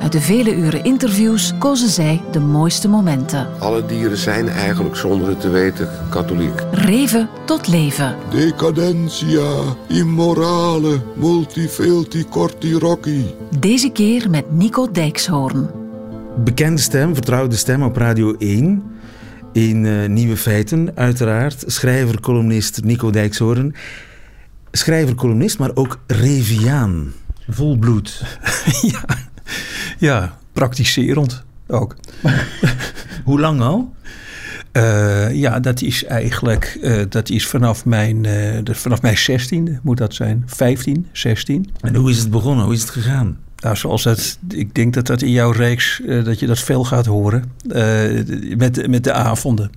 Uit de vele uren interviews kozen zij de mooiste momenten. Alle dieren zijn eigenlijk zonder het te weten katholiek. Reven tot leven. Decadentia, immorale, multifilti corti rocci. Deze keer met Nico Dijkshoorn. Bekende stem, vertrouwde stem op Radio 1. In eh, Nieuwe Feiten, uiteraard. Schrijver, columnist Nico Dijkshoorn. Schrijver, columnist, maar ook Reviaan. Volbloed. ja. ja, praktiserend ook. Hoe lang al? Uh, ja, dat is eigenlijk uh, dat is vanaf mijn, uh, de, vanaf mijn 16e moet dat zijn. 15, 16. En hoe is het begonnen? Hoe is het gegaan? Nou, zoals het, ik denk dat dat in jouw reeks, dat je dat veel gaat horen. met, met de avonden.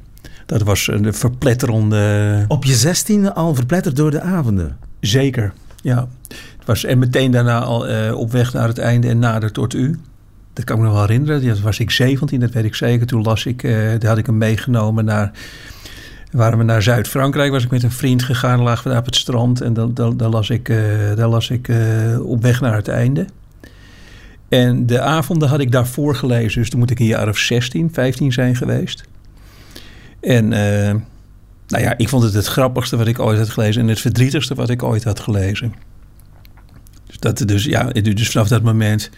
Dat was een verpletterende... Op je 16e al verpletterd door de avonden? Zeker, ja. Het was, en meteen daarna al op weg naar het einde en nader tot u. Dat kan ik me nog wel herinneren. Dat was ik 17, dat weet ik zeker. Toen las ik, uh, had ik hem meegenomen naar. Waren we naar Zuid-Frankrijk, was ik met een vriend gegaan, lagen we daar op het strand en dan, dan, dan las ik, uh, daar las ik op weg naar het einde. En de avonden had ik daarvoor gelezen, dus toen moet ik een jaar of 16, 15 zijn geweest. En nou ja, ik vond het het grappigste wat ik ooit had gelezen en het verdrietigste wat ik ooit had gelezen. Dus, dat, dus ja, dus vanaf dat moment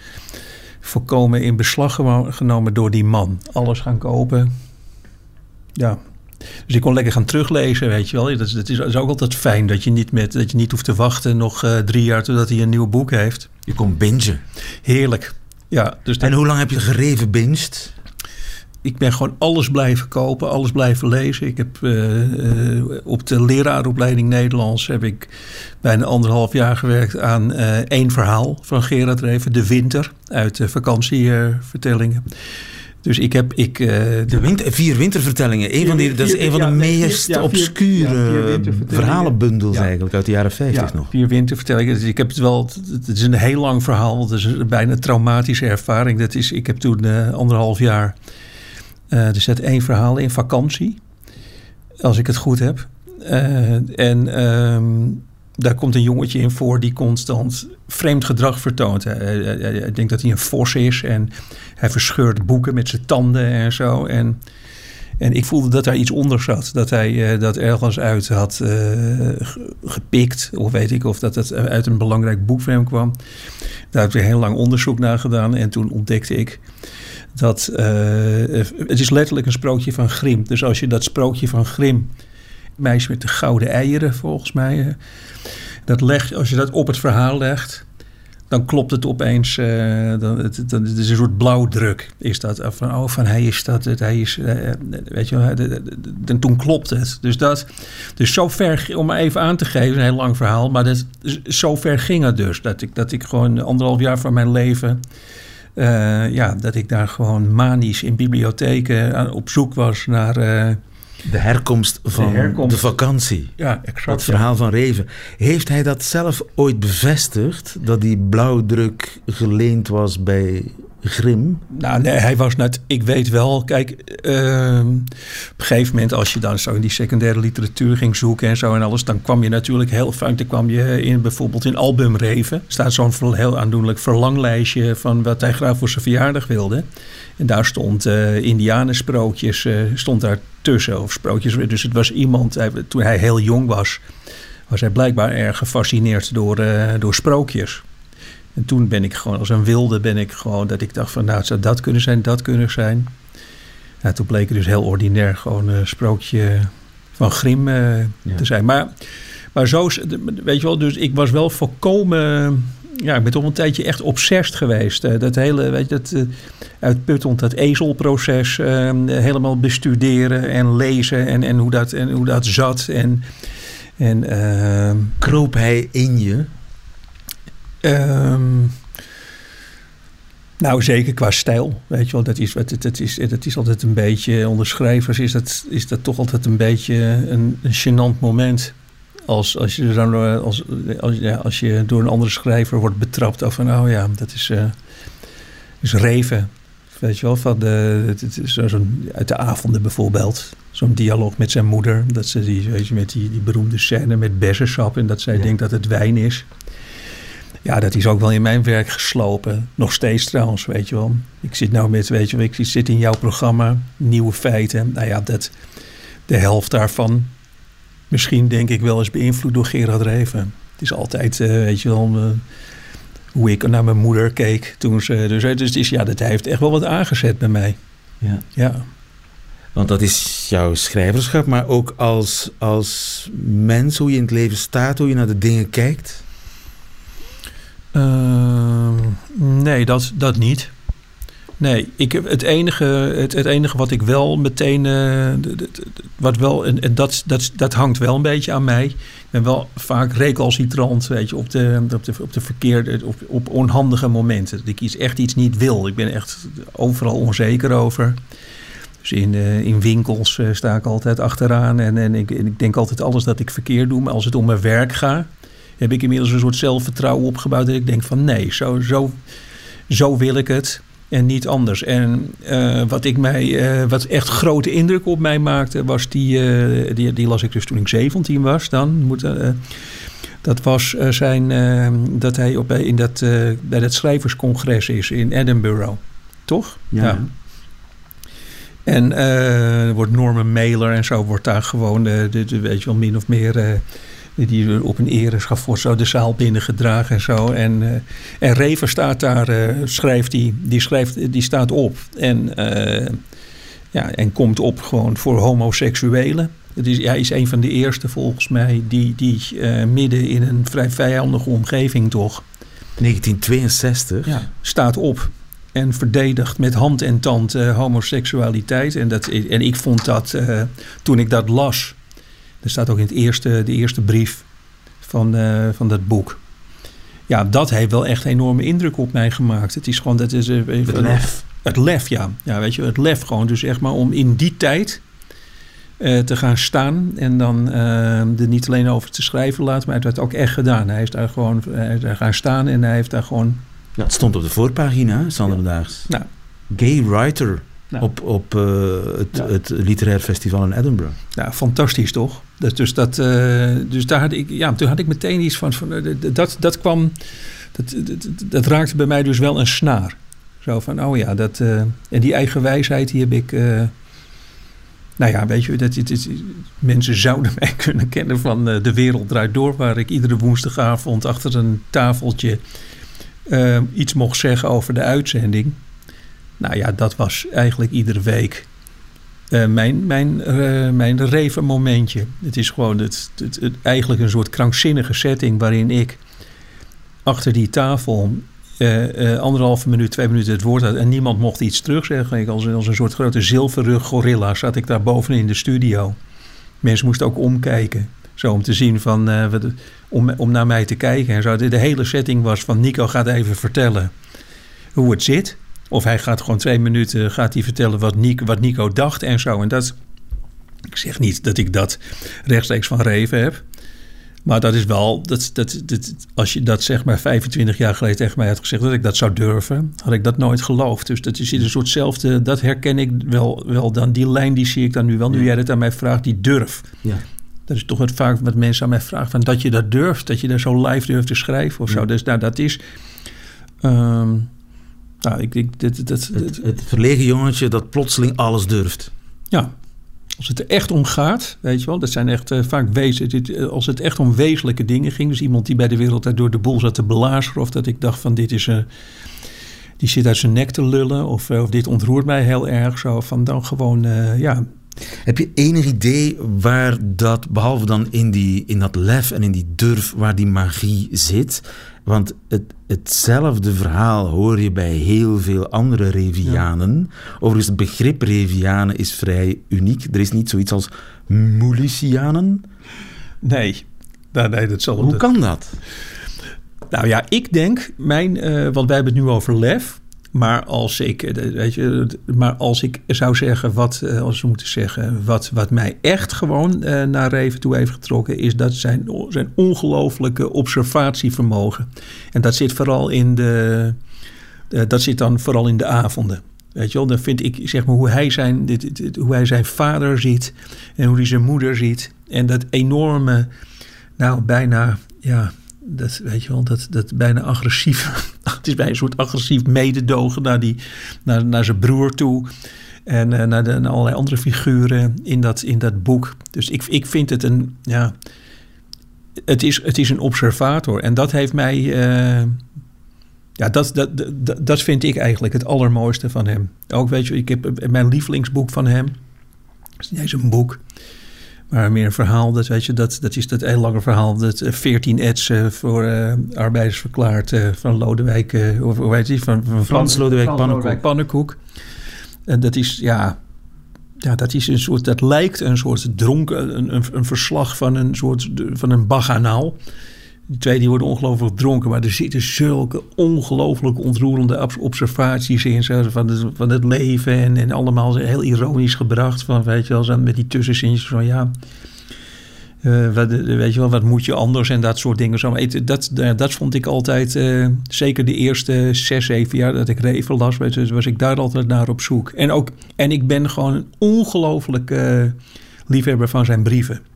volkomen in beslag genomen door die man. Alles gaan kopen. Ja. Dus ik kon lekker gaan teruglezen, weet je wel. Dat is, dat is, ook altijd fijn dat je niet, met, dat je niet hoeft te wachten nog uh, drie jaar totdat hij een nieuw boek heeft. Je kon bingen. Heerlijk. Ja, dus en hoe lang heb je gereven binged? Ik ben gewoon alles blijven kopen, alles blijven lezen. Ik heb uh, uh, op de leraaropleiding Nederlands heb ik bijna anderhalf jaar gewerkt aan uh, één verhaal van Gerard Reven, De Winter, uit de vakantievertellingen. Dus ik heb. Ik, de winter, vier wintervertellingen. Een van die, dat is een van de meest ja, obscure ja, verhalenbundels eigenlijk uit de jaren 50 nog. Vier wintervertellingen. Dus ik heb het wel. Het is een heel lang verhaal. Het is een bijna traumatische ervaring. Dat is, ik heb toen anderhalf jaar uh, er zit één verhaal in, vakantie. Als ik het goed heb. Uh, en um, daar komt een jongetje in voor die constant vreemd gedrag vertoont. Ik denk dat hij een vos is en hij verscheurt boeken met zijn tanden en zo. En, en ik voelde dat daar iets onder zat. Dat hij uh, dat ergens uit had gepikt. Of weet ik, of dat het uit een belangrijk boek van hem kwam. Daar heb ik heel lang onderzoek naar gedaan. En toen ontdekte ik dat uh, het is letterlijk een sprookje van Grim. Dus als je dat sprookje van Grim, meisje met de gouden eieren volgens mij, uh, dat legt, als je dat op het verhaal legt, dan klopt het opeens. Uh, dan, het, het is een soort blauwdruk. Is dat van oh, van hij is dat, hij is, weet je, en toen klopt het. Dus dat, dus zo ver om even aan te geven, een heel lang verhaal, maar dat, zo ver ging het dus dat ik dat ik gewoon anderhalf jaar van mijn leven uh, ja, dat ik daar gewoon manisch in bibliotheken op zoek was naar. Uh, de herkomst van de, herkomst. de, vakantie. Ja, exact. Het verhaal van Reven. Heeft hij dat zelf ooit bevestigd? Dat die blauwdruk geleend was bij Grim? Nou, nee, hij was net. Ik weet wel. Kijk, uh, op een gegeven moment, als je dan zo in die secundaire literatuur ging zoeken en zo en alles, dan kwam je natuurlijk heel vaak. Dan kwam je in bijvoorbeeld in Albumreven. staat zo'n heel aandoenlijk verlanglijstje van wat hij graag voor zijn verjaardag wilde. En daar stond uh, Indianensprookjes, uh, stond daar tussen. Of sprookjes. Dus het was iemand, toen hij heel jong was, was hij blijkbaar erg gefascineerd door, uh, door sprookjes. En toen ben ik gewoon als een wilde, ben ik gewoon dat ik dacht van nou, het zou dat kunnen zijn, dat kunnen zijn. Nou, toen bleek het dus heel ordinair, gewoon een sprookje van Grim te zijn. Maar, maar zo, weet je wel, dus ik was wel volkomen ja, ik ben toch een tijdje echt obsessed geweest. dat hele, weet je, dat uh, uitputtend, dat ezelproces helemaal bestuderen en lezen en, en, hoe, dat, en hoe dat zat. En, en, Kroop hij in je? Um, nou, zeker qua stijl. Weet je wel, dat is, dat, dat is, dat is altijd een beetje. Onder schrijvers is dat, is dat toch altijd een beetje een, een gênant moment. Als, als, je dan, als, als, ja, als je door een andere schrijver wordt betrapt. Of van, oh ja, dat is, uh, is Reven. Weet je wel, van de, zo, zo uit de avonden bijvoorbeeld. Zo'n dialoog met zijn moeder. Dat ze die, weet je, met die, die beroemde scène met bessensap. En dat zij denkt dat het wijn is. Ja, dat is ook wel in mijn werk geslopen. Nog steeds trouwens, weet je wel. Ik zit nou met, weet je wel, ik zit in jouw programma, nieuwe feiten. Nou ja, dat, de helft daarvan, misschien denk ik wel eens beïnvloed door Gerard Reven. Het is altijd, uh, weet je wel, uh, hoe ik naar mijn moeder keek toen ze... Dus, dus, dus ja, dat heeft echt wel wat aangezet bij mij. Ja. ja. Want dat is jouw schrijverschap, maar ook als, als mens, hoe je in het leven staat, hoe je naar de dingen kijkt. Uh, nee, dat, dat niet. Nee, ik, het, enige, het, het enige wat ik wel meteen. Uh, wat wel, en, dat, dat, dat hangt wel een beetje aan mij. Ik ben wel vaak recalcitrant, weet je, op de, op de, op de verkeerde, op, op onhandige momenten. Dat ik iets, echt iets niet wil. Ik ben echt overal onzeker over. Dus in, uh, in winkels uh, sta ik altijd achteraan. En, en, ik, en ik denk altijd alles dat ik verkeerd doe. Maar als het om mijn werk gaat heb ik inmiddels een soort zelfvertrouwen opgebouwd. Dat ik denk van nee, zo, zo, zo wil ik het en niet anders. En uh, wat, ik mij, uh, wat echt grote indruk op mij maakte, was die, uh, die, die las ik dus toen ik 17 was. Dan moet, dat was zijn, dat hij op, in dat, bij dat schrijverscongres is in Edinburgh. Toch? Ja. ja. En wordt Norman Mailer en zo wordt daar gewoon, de, de, weet je wel, min of meer die op een ereschap wordt zo de zaal binnengedragen en zo. En, uh, en Rever staat daar, uh, schrijft die, die, schrijft, die staat op. En, uh, ja, en komt op gewoon voor homoseksuelen. Het is, hij is een van de eerste volgens mij die, die midden in een vrij vijandige omgeving toch... 1962? Ja, staat op en verdedigt met hand en tand homoseksualiteit. En, dat, en ik vond dat, toen ik dat las er staat ook in het eerste, de eerste brief van, uh, van dat boek. Ja, dat heeft wel echt een enorme indruk op mij gemaakt. Het is gewoon, dat is even, het lef. Het lef, ja. Ja, weet je, het lef gewoon. Dus echt maar om in die tijd uh, te gaan staan en dan uh, er niet alleen over te schrijven laten, maar het werd ook echt gedaan. Hij is daar gewoon hij is daar gaan staan en hij heeft daar gewoon... Ja, het stond op de voorpagina, Zanderdaags. Ja. Gay writer nou. op, op uh, het, ja. het literair festival in Edinburgh. Ja, fantastisch toch? Dus, dus, dat, uh, dus daar had ik, ja, toen had ik meteen iets van, van uh, dat, dat kwam, dat, dat, dat, raakte bij mij dus wel een snaar. Zo van, oh ja, dat, en die eigen wijsheid, die heb ik, nou ja, weet je, dat, dat, dat, mensen zouden mij kunnen kennen van De Wereld Draait Door, waar ik iedere woensdagavond achter een tafeltje iets mocht zeggen over de uitzending. Nou ja, dat was eigenlijk iedere week uh, mijn, mijn, uh, mijn reven momentje. Het is gewoon het, het, het, eigenlijk een soort krankzinnige setting waarin ik achter die tafel uh, anderhalve minuut, twee minuten het woord had en niemand mocht iets terugzeggen. Ik als, als een soort grote zilverrug gorilla zat ik daar boven in de studio. Mensen moesten ook omkijken. Zo om te zien van, om, om naar mij te kijken en zo. De, de hele setting was van Nico gaat even vertellen hoe het zit. Of hij gaat gewoon twee minuten gaat hij vertellen wat Nico, wat Nico dacht en zo. En dat, ik zeg niet dat ik dat rechtstreeks van Reven heb. Maar dat is wel, dat, dat, dat, als je dat zeg maar 25 jaar geleden tegen mij had gezegd dat ik dat zou durven, had ik dat nooit geloofd. Dus dat is een soortzelfde, dat herken ik wel, wel dan. Die lijn die zie ik dan nu wel, nu jij het aan mij vraagt, die durf. Ja. Dat is toch het vaak wat mensen aan mij vragen, van dat je dat durft, dat je daar zo live durft te schrijven of zo. Dus nou, dat is... Um, nou, ik, ik, dit, dit, het, het verlegen jongetje dat plotseling alles durft. Ja, als het er echt om gaat, weet je wel, dat zijn echt uh, vaak wezen. Dit, uh, als het echt om wezenlijke dingen ging, dus iemand die bij de wereld door de boel zat te belazeren, of dat ik dacht van dit is een. Uh, die zit uit zijn nek te lullen, of, of dit ontroert mij heel erg, zo van dan gewoon, ja, Heb je enig idee waar dat, behalve dan in, die, in dat lef en in die durf, waar die magie zit? Want het, hetzelfde verhaal hoor je bij heel veel andere Revianen. Overigens, het begrip Revianen is vrij uniek. Er is niet zoiets als Mulicianen. Nee, nee, dat zal Hoe kan dat? Nou ja, ik denk, mijn, uh, want wij hebben het nu over lef. Maar als ik, eh, weet je, maar als ik zou zeggen, wat, eh, als moeten zeggen, wat, wat mij echt gewoon naar Reven toe heeft getrokken, is dat zijn, zijn ongelooflijke observatievermogen. En dat zit vooral in de, dat zit dan vooral in de avonden. Weet je wel, dan vind ik zeg maar hoe hij zijn, dit, hoe hij zijn vader ziet en hoe hij zijn moeder ziet. En dat enorme, nou bijna, ja, dat, weet je wel, dat, dat bijna agressief. het is bij een soort agressief mededogen naar, die, naar, naar zijn broer toe. En uh, naar, de, allerlei andere figuren in dat, in dat boek. Dus ik, ik vind het een. Ja, het, is, het is een observator. En dat heeft mij. Uh, ja, dat, dat, dat, dat vind ik eigenlijk het allermooiste van hem. Ook weet je, ik heb mijn lievelingsboek van hem. Dat is een boek. Maar meer een verhaal, dat, weet je, dat, dat is dat heel lange verhaal. Dat 14 uh, ets uh, voor uh, arbeiders verklaard uh, van Lodewijk, of hoe heet die? Van, van Frans Lodewijk Pannenkoek. Pannenkoek. En dat is, ja, ja, dat is een soort, dat lijkt een soort dronken, een, een, een verslag van een soort, van een baganaal. Die twee die worden ongelooflijk dronken, maar er zitten zulke ongelooflijk ontroerende observaties in zo, van, het, van het leven en, en allemaal heel ironisch gebracht. Van, weet je wel, met die tussenzintjes van ja, uh, wat, weet je wel, wat moet je anders en dat soort dingen. Zo. Dat, dat vond ik altijd, zeker de eerste zes, zeven jaar dat ik Reven las, was ik daar altijd naar op zoek. En, ook, en ik ben gewoon een ongelooflijk liefhebber van zijn brieven.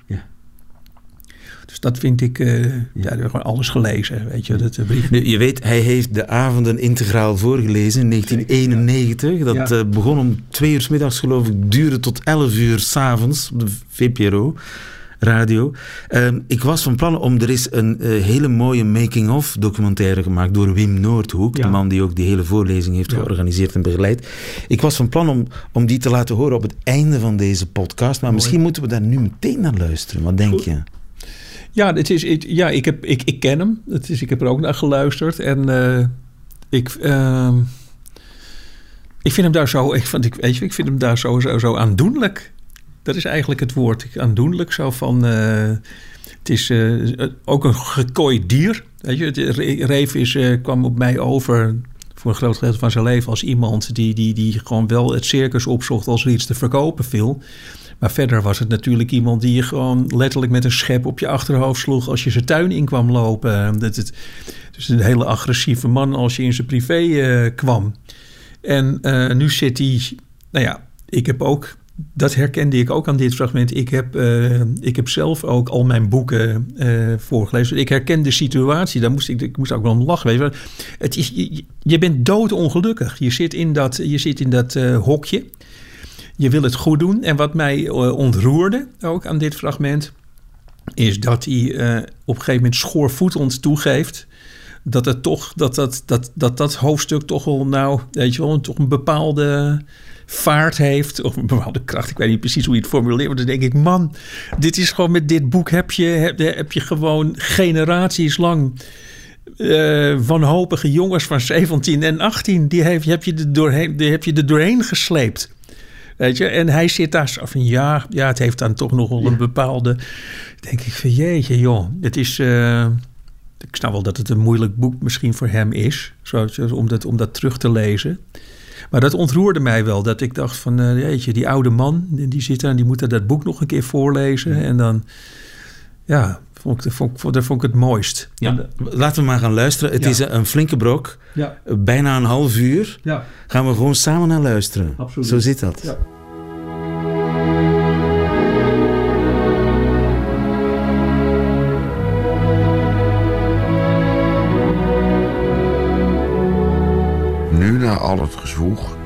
Dus dat vind ik, uh, ja, gewoon alles gelezen, weet je. Dat, brief. Je weet, hij heeft de avonden integraal voorgelezen in 1991. Dat ja. uh, begon om twee uur s middags, geloof ik, duurde tot elf uur s'avonds op de VPRO radio. Uh, ik was van plan om, er is een uh, hele mooie making-of documentaire gemaakt door Wim Noordhoek, ja. de man die ook die hele voorlezing heeft ja. georganiseerd en begeleid. Ik was van plan om, om die te laten horen op het einde van deze podcast, maar mooi. misschien moeten we daar nu meteen naar luisteren. Wat denk Goed. je? Ja, het is, ik, ja ik, heb, ik, ik ken hem. Het is, ik heb er ook naar geluisterd. En uh, ik, uh, ik vind hem daar zo... Ik, vind, ik, weet je, ik vind hem daar zo, zo, zo aandoenlijk. Dat is eigenlijk het woord. Aandoenlijk zo van... Uh, het is uh, ook een gekooid dier. Weet je, Reef is, kwam op mij over voor een groot gedeelte van zijn leven als iemand die, die, die gewoon wel het circus opzocht als er iets te verkopen viel. Maar verder was het natuurlijk iemand die je gewoon letterlijk met een schep op je achterhoofd sloeg als je zijn tuin in kwam lopen. Dat het, dus een hele agressieve man als je in zijn privé uh, kwam. En uh, nu zit hij, nou ja, ik heb ook, dat herkende ik ook aan dit fragment. Ik heb, ik heb zelf ook al mijn boeken voorgelezen. Ik herken de situatie, daar moest ik, ik moest ook wel om lachen. Je. Het is, je, je bent doodongelukkig. Je zit in dat, je zit in dat hokje je wil het goed doen. En wat mij uh, ontroerde ook aan dit fragment, is dat hij uh, op een gegeven moment schoorvoetend toegeeft. Dat, het toch, dat, dat, dat, dat dat hoofdstuk toch wel, nou, weet je wel, toch een bepaalde vaart heeft. Of een bepaalde kracht. Ik weet niet precies hoe je het formuleert. Maar dan denk ik, man, dit is gewoon met dit boek heb je, heb, heb je gewoon generaties lang. Uh, wanhopige jongens van 17 en 18, die, heb je er doorheen, die heb je er doorheen gesleept. Weet je, en hij zit daar zo van ja, ja, het heeft dan toch nog wel een bepaalde. Denk ik van jeetje, joh, het is. Uh, ik snap wel dat het een moeilijk boek misschien voor hem is, zo, om, dat, om dat terug te lezen. Maar dat ontroerde mij wel, dat ik dacht van, uh, jeetje, die oude man, die zit daar en die moet dat boek nog een keer voorlezen. En dan, ja, vond ik, vond, vond, vond ik het mooist. Ja. Laten we maar gaan luisteren. Het ja. is een flinke brok. Ja. Bijna een half uur. Ja. Gaan we gewoon samen naar luisteren. Absoluut. Zo zit dat. Ja. Nu, na al het gezwoeg,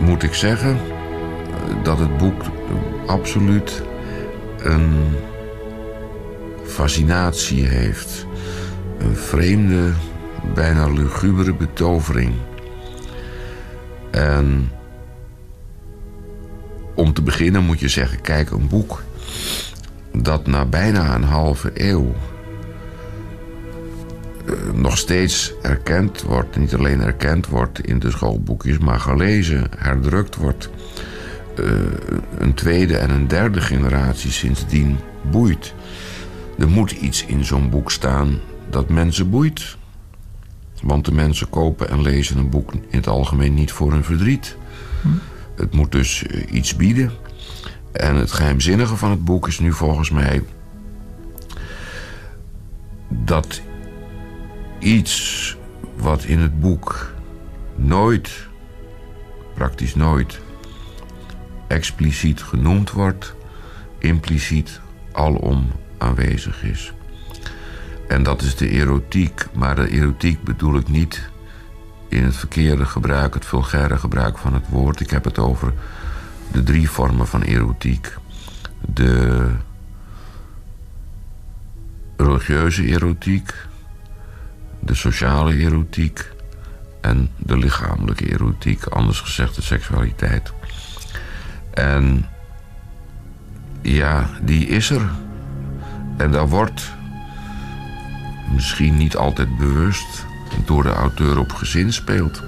moet ik zeggen dat het boek absoluut een fascinatie heeft. Een vreemde, bijna lugubere betovering. En om te beginnen moet je zeggen: kijk, een boek dat na bijna een halve eeuw eh, nog steeds erkend wordt, niet alleen erkend wordt in de schoolboekjes, maar gelezen, herdrukt wordt. Uh, een tweede en een derde generatie sindsdien boeit. Er moet iets in zo'n boek staan dat mensen boeit. Want de mensen kopen en lezen een boek in het algemeen niet voor hun verdriet. Hm. Het moet dus eh, iets bieden. En het geheimzinnige van het boek is nu volgens mij dat iets wat in het boek nooit, praktisch nooit, expliciet genoemd wordt, impliciet alom aanwezig is. En dat is de erotiek, maar de erotiek bedoel ik niet in het verkeerde gebruik, het vulgaire gebruik van het woord. Ik heb het over de drie vormen van erotiek. De religieuze erotiek, de sociale erotiek en de lichamelijke erotiek, anders gezegd de seksualiteit. En ja, die is er. En daar wordt misschien niet altijd bewust door de auteur op gezin speelt.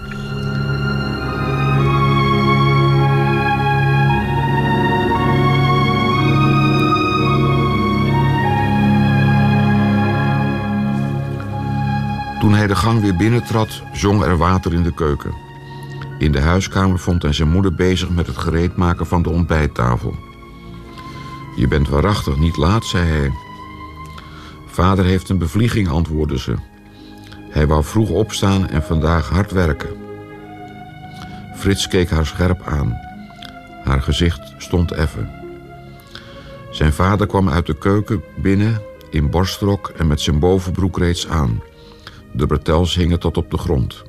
Toen hij de gang weer binnentrad, zong er water in de keuken. In de huiskamer vond hij zijn moeder bezig met het gereedmaken van de ontbijttafel. Je bent waarachtig niet laat, zei hij. Vader heeft een bevlieging, antwoordde ze. Hij wou vroeg opstaan en vandaag hard werken. Frits keek haar scherp aan. Haar gezicht stond effen. Zijn vader kwam uit de keuken binnen in borstrok en met zijn bovenbroek reeds aan. De bretels hingen tot op de grond.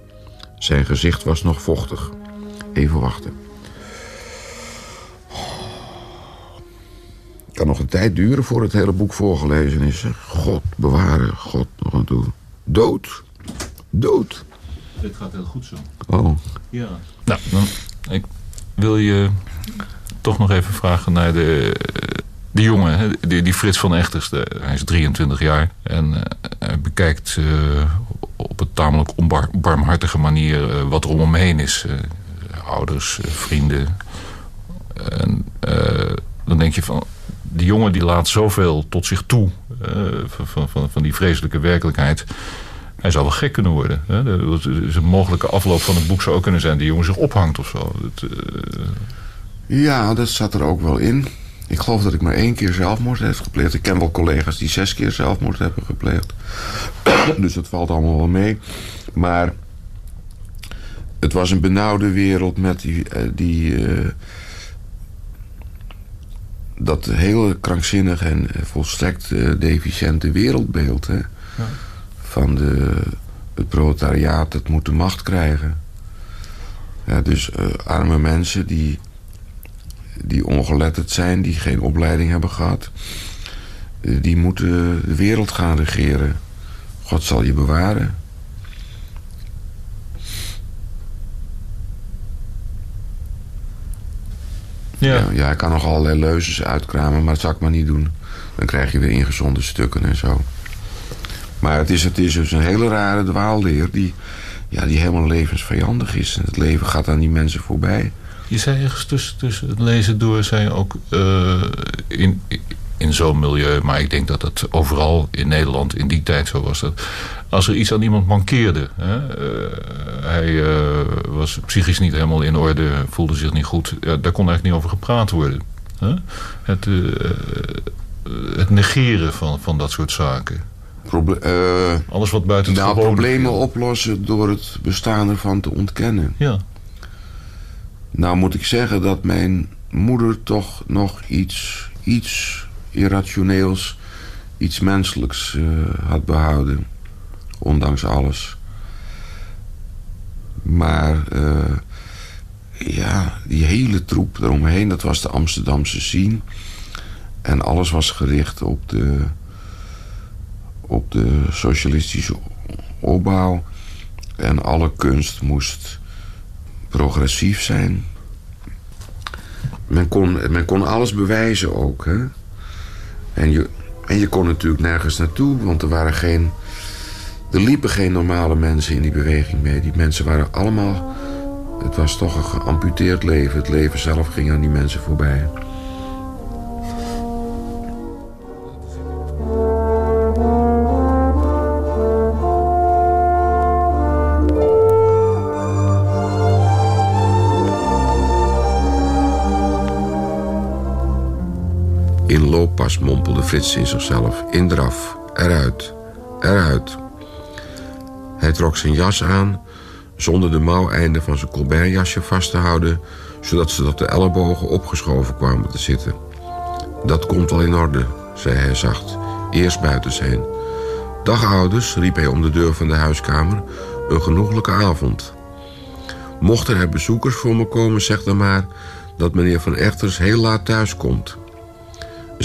Zijn gezicht was nog vochtig. Even wachten. Kan nog een tijd duren voor het hele boek voorgelezen is. God bewaren, God nog aan toe. Dood. Dood. Dit gaat heel goed zo. Oh. Ja. Nou, dan, ik wil je toch nog even vragen naar de, de jongen, die, die Frits van Echters. hij is 23 jaar en uh, hij bekijkt uh, op een tamelijk onbarmhartige manier uh, wat er om hem heen is. ouders, vrienden. En dan denk je van, die jongen die laat zoveel tot zich toe van, van, van die vreselijke werkelijkheid hij zou wel gek kunnen worden. Hè? een mogelijke afloop van het boek zou ook kunnen zijn... die jongen zich ophangt of zo. Dat, Ja, dat zat er ook wel in. Ik geloof dat ik maar één keer zelfmoord heb gepleegd. Ik ken wel collega's die zes keer zelfmoord hebben gepleegd. dus dat valt allemaal wel mee. Maar het was een benauwde wereld met die... die uh, dat hele krankzinnige en volstrekt uh, deficiënte wereldbeeld. Hè? Ja van de, het proletariaat, het moet de macht krijgen. Ja, dus uh, arme mensen die, die ongeletterd zijn, die geen opleiding hebben gehad... Uh, die moeten de wereld gaan regeren. God zal je bewaren. Ja. ja. Ik kan nog allerlei leuzes uitkramen, maar dat zal ik maar niet doen. Dan krijg je weer ingezonde stukken en zo. Maar het is, het is dus een hele rare dwaalleer die, ja, die helemaal levensvijandig is. Het leven gaat aan die mensen voorbij. Je zei ergens tussen, tussen het lezen door, zei ook uh, in, in zo'n milieu, maar ik denk dat het overal in Nederland in die tijd zo was. Dat als er iets aan iemand mankeerde, hè, uh, hij uh, was psychisch niet helemaal in orde, voelde zich niet goed, ja, daar kon eigenlijk niet over gepraat worden. Hè? Het, het negeren van, van dat soort zaken. Proble Alles wat buiten het nou, problemen oplossen door het bestaan ervan te ontkennen. Ja. Nou moet ik zeggen dat mijn moeder toch nog iets, iets irrationeels, iets menselijks uh, had behouden. Ondanks alles. Maar uh, ja, die hele troep eromheen, dat was de Amsterdamse scene. En alles was gericht op de op de socialistische opbouw. En alle kunst moest progressief zijn. Men kon, men kon alles bewijzen ook. Hè? En, je, en je kon natuurlijk nergens naartoe, want er waren geen. Er liepen geen normale mensen in die beweging mee. Die mensen waren allemaal. Het was toch een geamputeerd leven. Het leven zelf ging aan die mensen voorbij. Mompelde Frits in zichzelf. In draf. Eruit. Eruit. Hij trok zijn jas aan, zonder de mouweinden van zijn colbertjasje vast te houden... zodat ze tot de ellebogen opgeschoven kwamen te zitten. Dat komt wel in orde, zei hij zacht. Eerst buiten heen. Dag ouders, riep hij om de deur van de huiskamer. Een genoeglijke avond. Mochten er bezoekers voor me komen, zeg dan maar... dat meneer Van Echters heel laat thuis komt...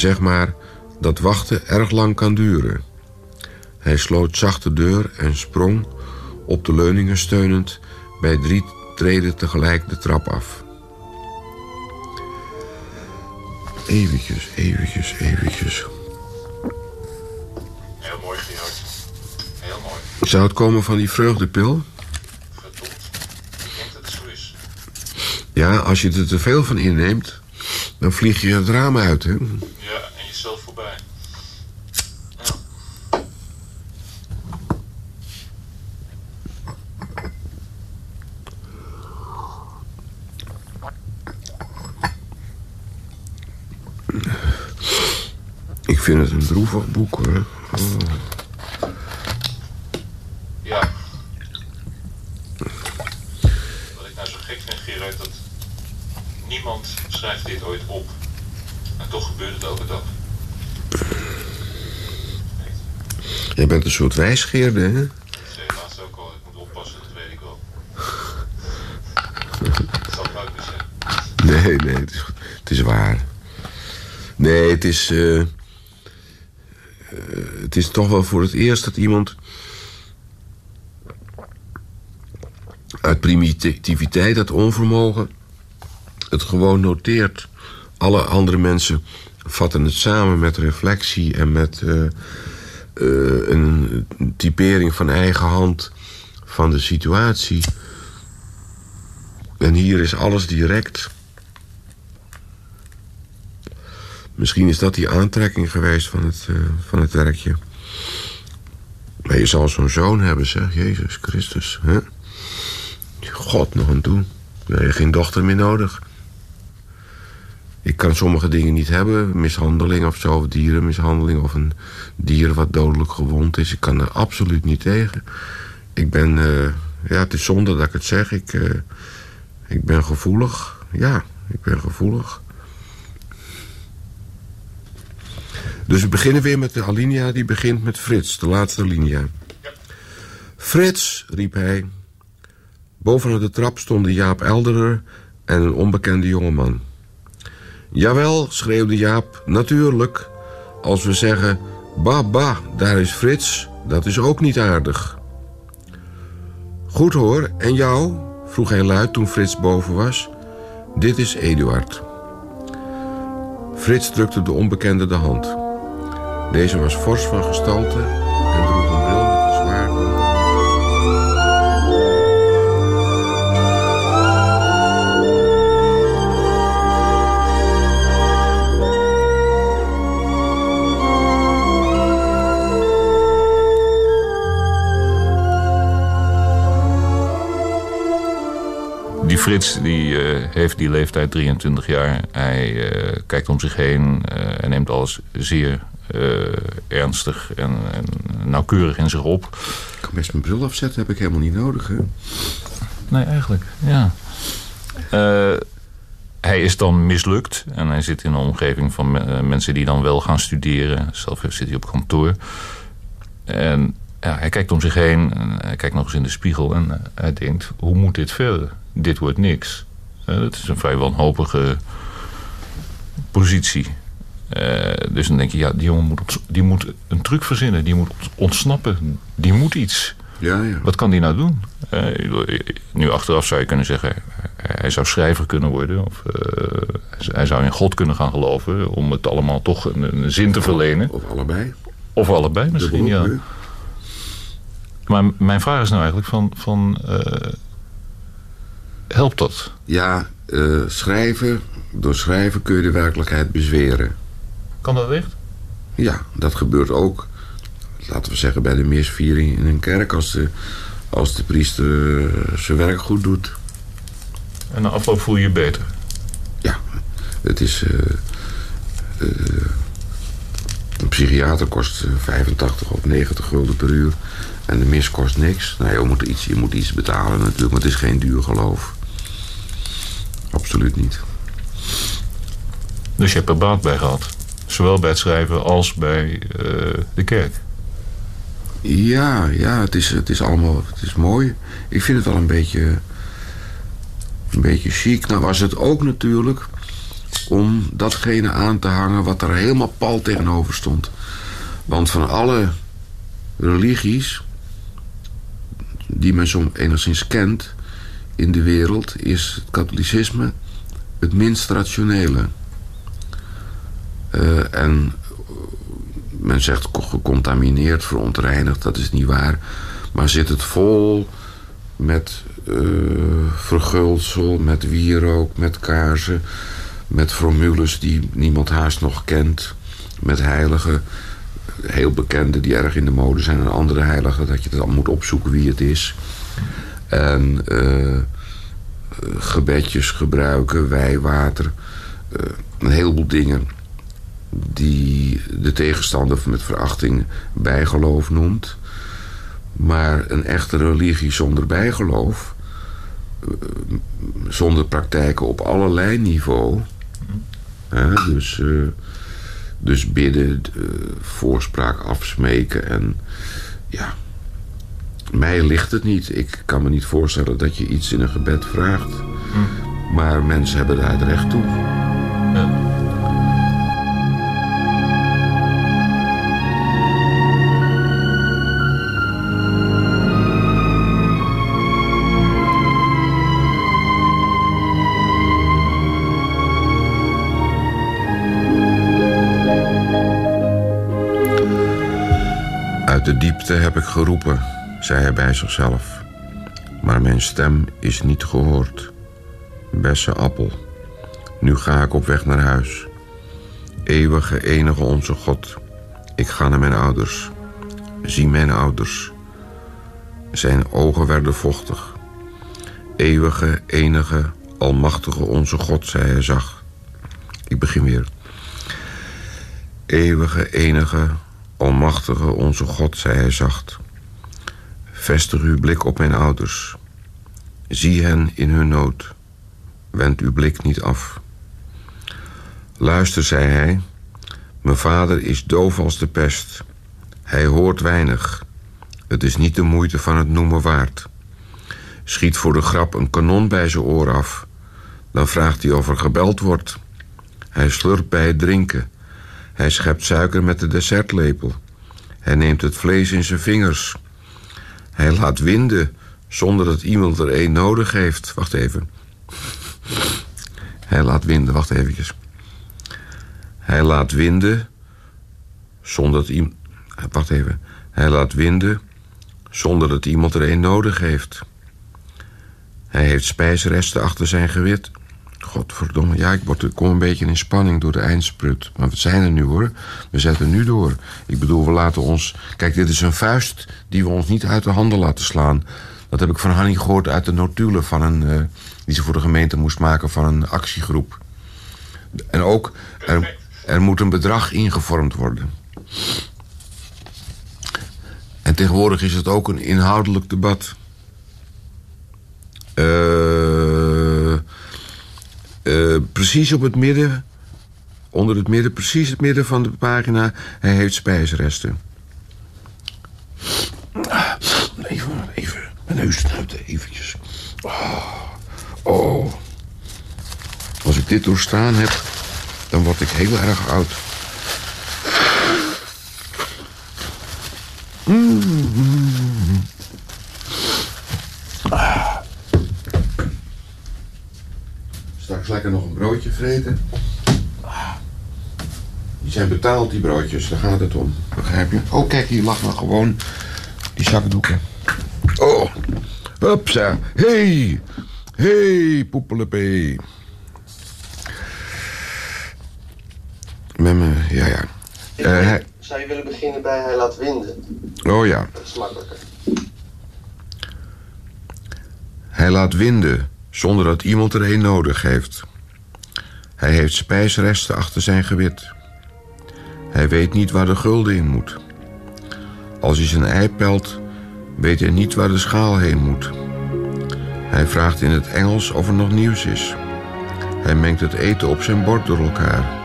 Zeg maar dat wachten erg lang kan duren. Hij sloot zacht de deur en sprong, op de leuningen steunend, bij drie treden tegelijk de trap af. Eventjes, eventjes, eventjes. Heel mooi, Gerard. Heel mooi. Zou het komen van die vreugdepil? Verdomd. Ik denk dat het zo is. Ja, als je er te veel van inneemt, dan vlieg je het raam uit, hè? Ja, en jezelf voorbij. Ik vind het een droevig boek, hoor. Oh. Ja. Wat ik nou zo gek vind, Gerard, dat niemand schrijft dit ooit op. En toch gebeurt het elke dag. Jij bent een soort wijsgeerde, hè? Ook al, ik moet oppassen, dat weet ik wel. Dat zal niet zeggen. Nee, nee, het is, het is waar. Nee, het is. eh, eh, het is toch wel voor het eerst dat iemand. uit primitiviteit, dat onvermogen. het gewoon noteert. Alle andere mensen vatten het samen met reflectie en met. eh, eh, een typering van eigen hand van de situatie. En hier is alles direct. Misschien is dat die aantrekking geweest van het, eh, van het werkje. Maar je zal zo'n zoon hebben, zeg. Jezus Christus. Hè? God nog aan toe. Heb je geen dochter meer nodig. Ik kan sommige dingen niet hebben. Mishandeling of zo, of dierenmishandeling... of een dier wat dodelijk gewond is. Ik kan er absoluut niet tegen. Ik ben... eh, ja, het is zonde dat ik het zeg. Ik, eh, ik ben gevoelig. Ja, ik ben gevoelig. Dus we beginnen weer met de alinea die begint met Frits, de laatste alinea. Frits, riep hij. Bovenop de trap stonden Jaap Elderer en een onbekende jongeman. Jawel, schreeuwde Jaap, natuurlijk. Als we zeggen, ba, ba, daar is Frits, dat is ook niet aardig. Goed hoor, en jou? vroeg hij luid toen Frits boven was. Dit is Eduard. Frits drukte de onbekende de hand. Deze was fors van gestalte Frits die, eh, heeft die leeftijd 23 jaar. Hij eh, kijkt om zich heen eh, en neemt alles zeer ernstig en, en nauwkeurig in zich op. Ik kan best mijn bril afzetten, heb ik helemaal niet nodig. Hè? Nee, eigenlijk, ja. Hij is dan mislukt en hij zit in een omgeving van me- mensen die dan wel gaan studeren. Zelf zit hij op kantoor. En ja, hij kijkt om zich heen en hij kijkt nog eens in de spiegel en hij denkt: hoe moet dit verder? Dit wordt niks. Eh, dat is een vrij wanhopige positie. Eh, dus dan denk je, ja, die jongen moet, die moet een truc verzinnen. Die moet ontsnappen. Die moet iets. Ja, ja. Wat kan die nou doen? Eh, nu achteraf zou je kunnen zeggen, hij zou schrijver kunnen worden. Of, hij zou in God kunnen gaan geloven om het allemaal toch een, een zin te verlenen. Of allebei. Of allebei misschien, ja. Maar mijn vraag is nou eigenlijk van, van helpt dat? Ja, eh, schrijven, door schrijven kun je de werkelijkheid bezweren. Kan dat echt? Ja, dat gebeurt ook, laten we zeggen, bij de misviering in een kerk... als de, als de priester eh, zijn werk goed doet. En na afloop voel je je beter. Ja, het is... eh, een psychiater kost eh, 85 of 90 gulden per uur. En de mis kost niks. Nou, je moet iets, je moet iets betalen natuurlijk, maar het is geen duur geloof. Absoluut niet. Dus je hebt er baat bij gehad. Zowel bij het schrijven als bij eh, de kerk. Ja, ja, het is, het is allemaal het is mooi. Ik vind het wel een beetje, een beetje chic. Nou was het ook natuurlijk om datgene aan te hangen wat er helemaal pal tegenover stond. Want van alle religies die men zo enigszins kent in de wereld... is het katholicisme het minst rationele. Eh, en men zegt gecontamineerd, verontreinigd, dat is niet waar. Maar zit het vol met eh, verguldsel, met wierook, met kaarsen... met formules die niemand haast nog kent... met heiligen, heel bekende die erg in de mode zijn... en andere heiligen, dat je dan moet opzoeken wie het is... En eh, gebedjes gebruiken, wijwater, eh, een heleboel dingen die de tegenstander met verachting bijgeloof noemt. Maar een echte religie zonder bijgeloof, eh, zonder praktijken op allerlei niveau, dus, dus bidden, voorspraak afsmeken en ja, mij ligt het niet. Ik kan me niet voorstellen dat je iets in een gebed vraagt. Maar mensen hebben daar het recht toe. Ja. Uit de diepte heb ik geroepen, zei hij bij zichzelf. Maar mijn stem is niet gehoord. Besse appel, nu ga ik op weg naar huis. Eeuwige, enige onze God, ik ga naar mijn ouders. Zie mijn ouders. Zijn ogen werden vochtig. Eeuwige, enige, almachtige onze God, zei hij zacht. Ik begin weer. Eeuwige, enige, almachtige onze God, zei hij zacht. Vestig uw blik op mijn ouders. Zie hen in hun nood. Wend uw blik niet af. Luister, zei hij. Mijn vader is doof als de pest. Hij hoort weinig. Het is niet de moeite van het noemen waard. Schiet voor de grap een kanon bij zijn oor af. Dan vraagt hij of er gebeld wordt. Hij slurpt bij het drinken. Hij schept suiker met de dessertlepel. Hij neemt het vlees in zijn vingers. Hij laat winden zonder dat iemand er één nodig heeft. Wacht even. Hij laat winden, wacht eventjes. Hij laat winden zonder dat iemand... Wacht even. Hij laat winden zonder dat iemand er één nodig heeft. Hij heeft spijsresten achter zijn gewit. Godverdomme, ja, ik, word, ik kom een beetje in spanning door de eindsprut. Maar we zijn er nu hoor. We zetten nu door. Ik bedoel, we laten ons... Kijk, dit is een vuist die we ons niet uit de handen laten slaan. Dat heb ik van Hanny gehoord uit de notulen van een... eh, die ze voor de gemeente moest maken van een actiegroep. En ook, er, er moet een bedrag ingevormd worden. En tegenwoordig is het ook een inhoudelijk debat. Eh... Eh, precies op het midden, onder het midden, precies het midden van de pagina, hij heeft spijsresten. Even, even, mijn neus snuiten, eventjes. Oh, oh. Als ik dit doorstaan heb, dan word ik heel erg oud. Mm. Straks lekker nog een broodje vreten. Die zijn betaald, die broodjes. Daar gaat het om. Begrijp je? Oh, kijk, hier lag nog gewoon die zakdoeken. Oh, hupsa. Hey, hey, poepelepee. Met me, ja, ja. Ik Eh, Zou je willen beginnen bij hij laat winden? Oh ja. Dat is makkelijker. Hij laat winden zonder dat iemand er een nodig heeft. Hij heeft spijsresten achter zijn gewit. Hij weet niet waar de gulden in moet. Als hij zijn ei pelt, weet hij niet waar de schaal heen moet. Hij vraagt in het Engels of er nog nieuws is. Hij mengt het eten op zijn bord door elkaar.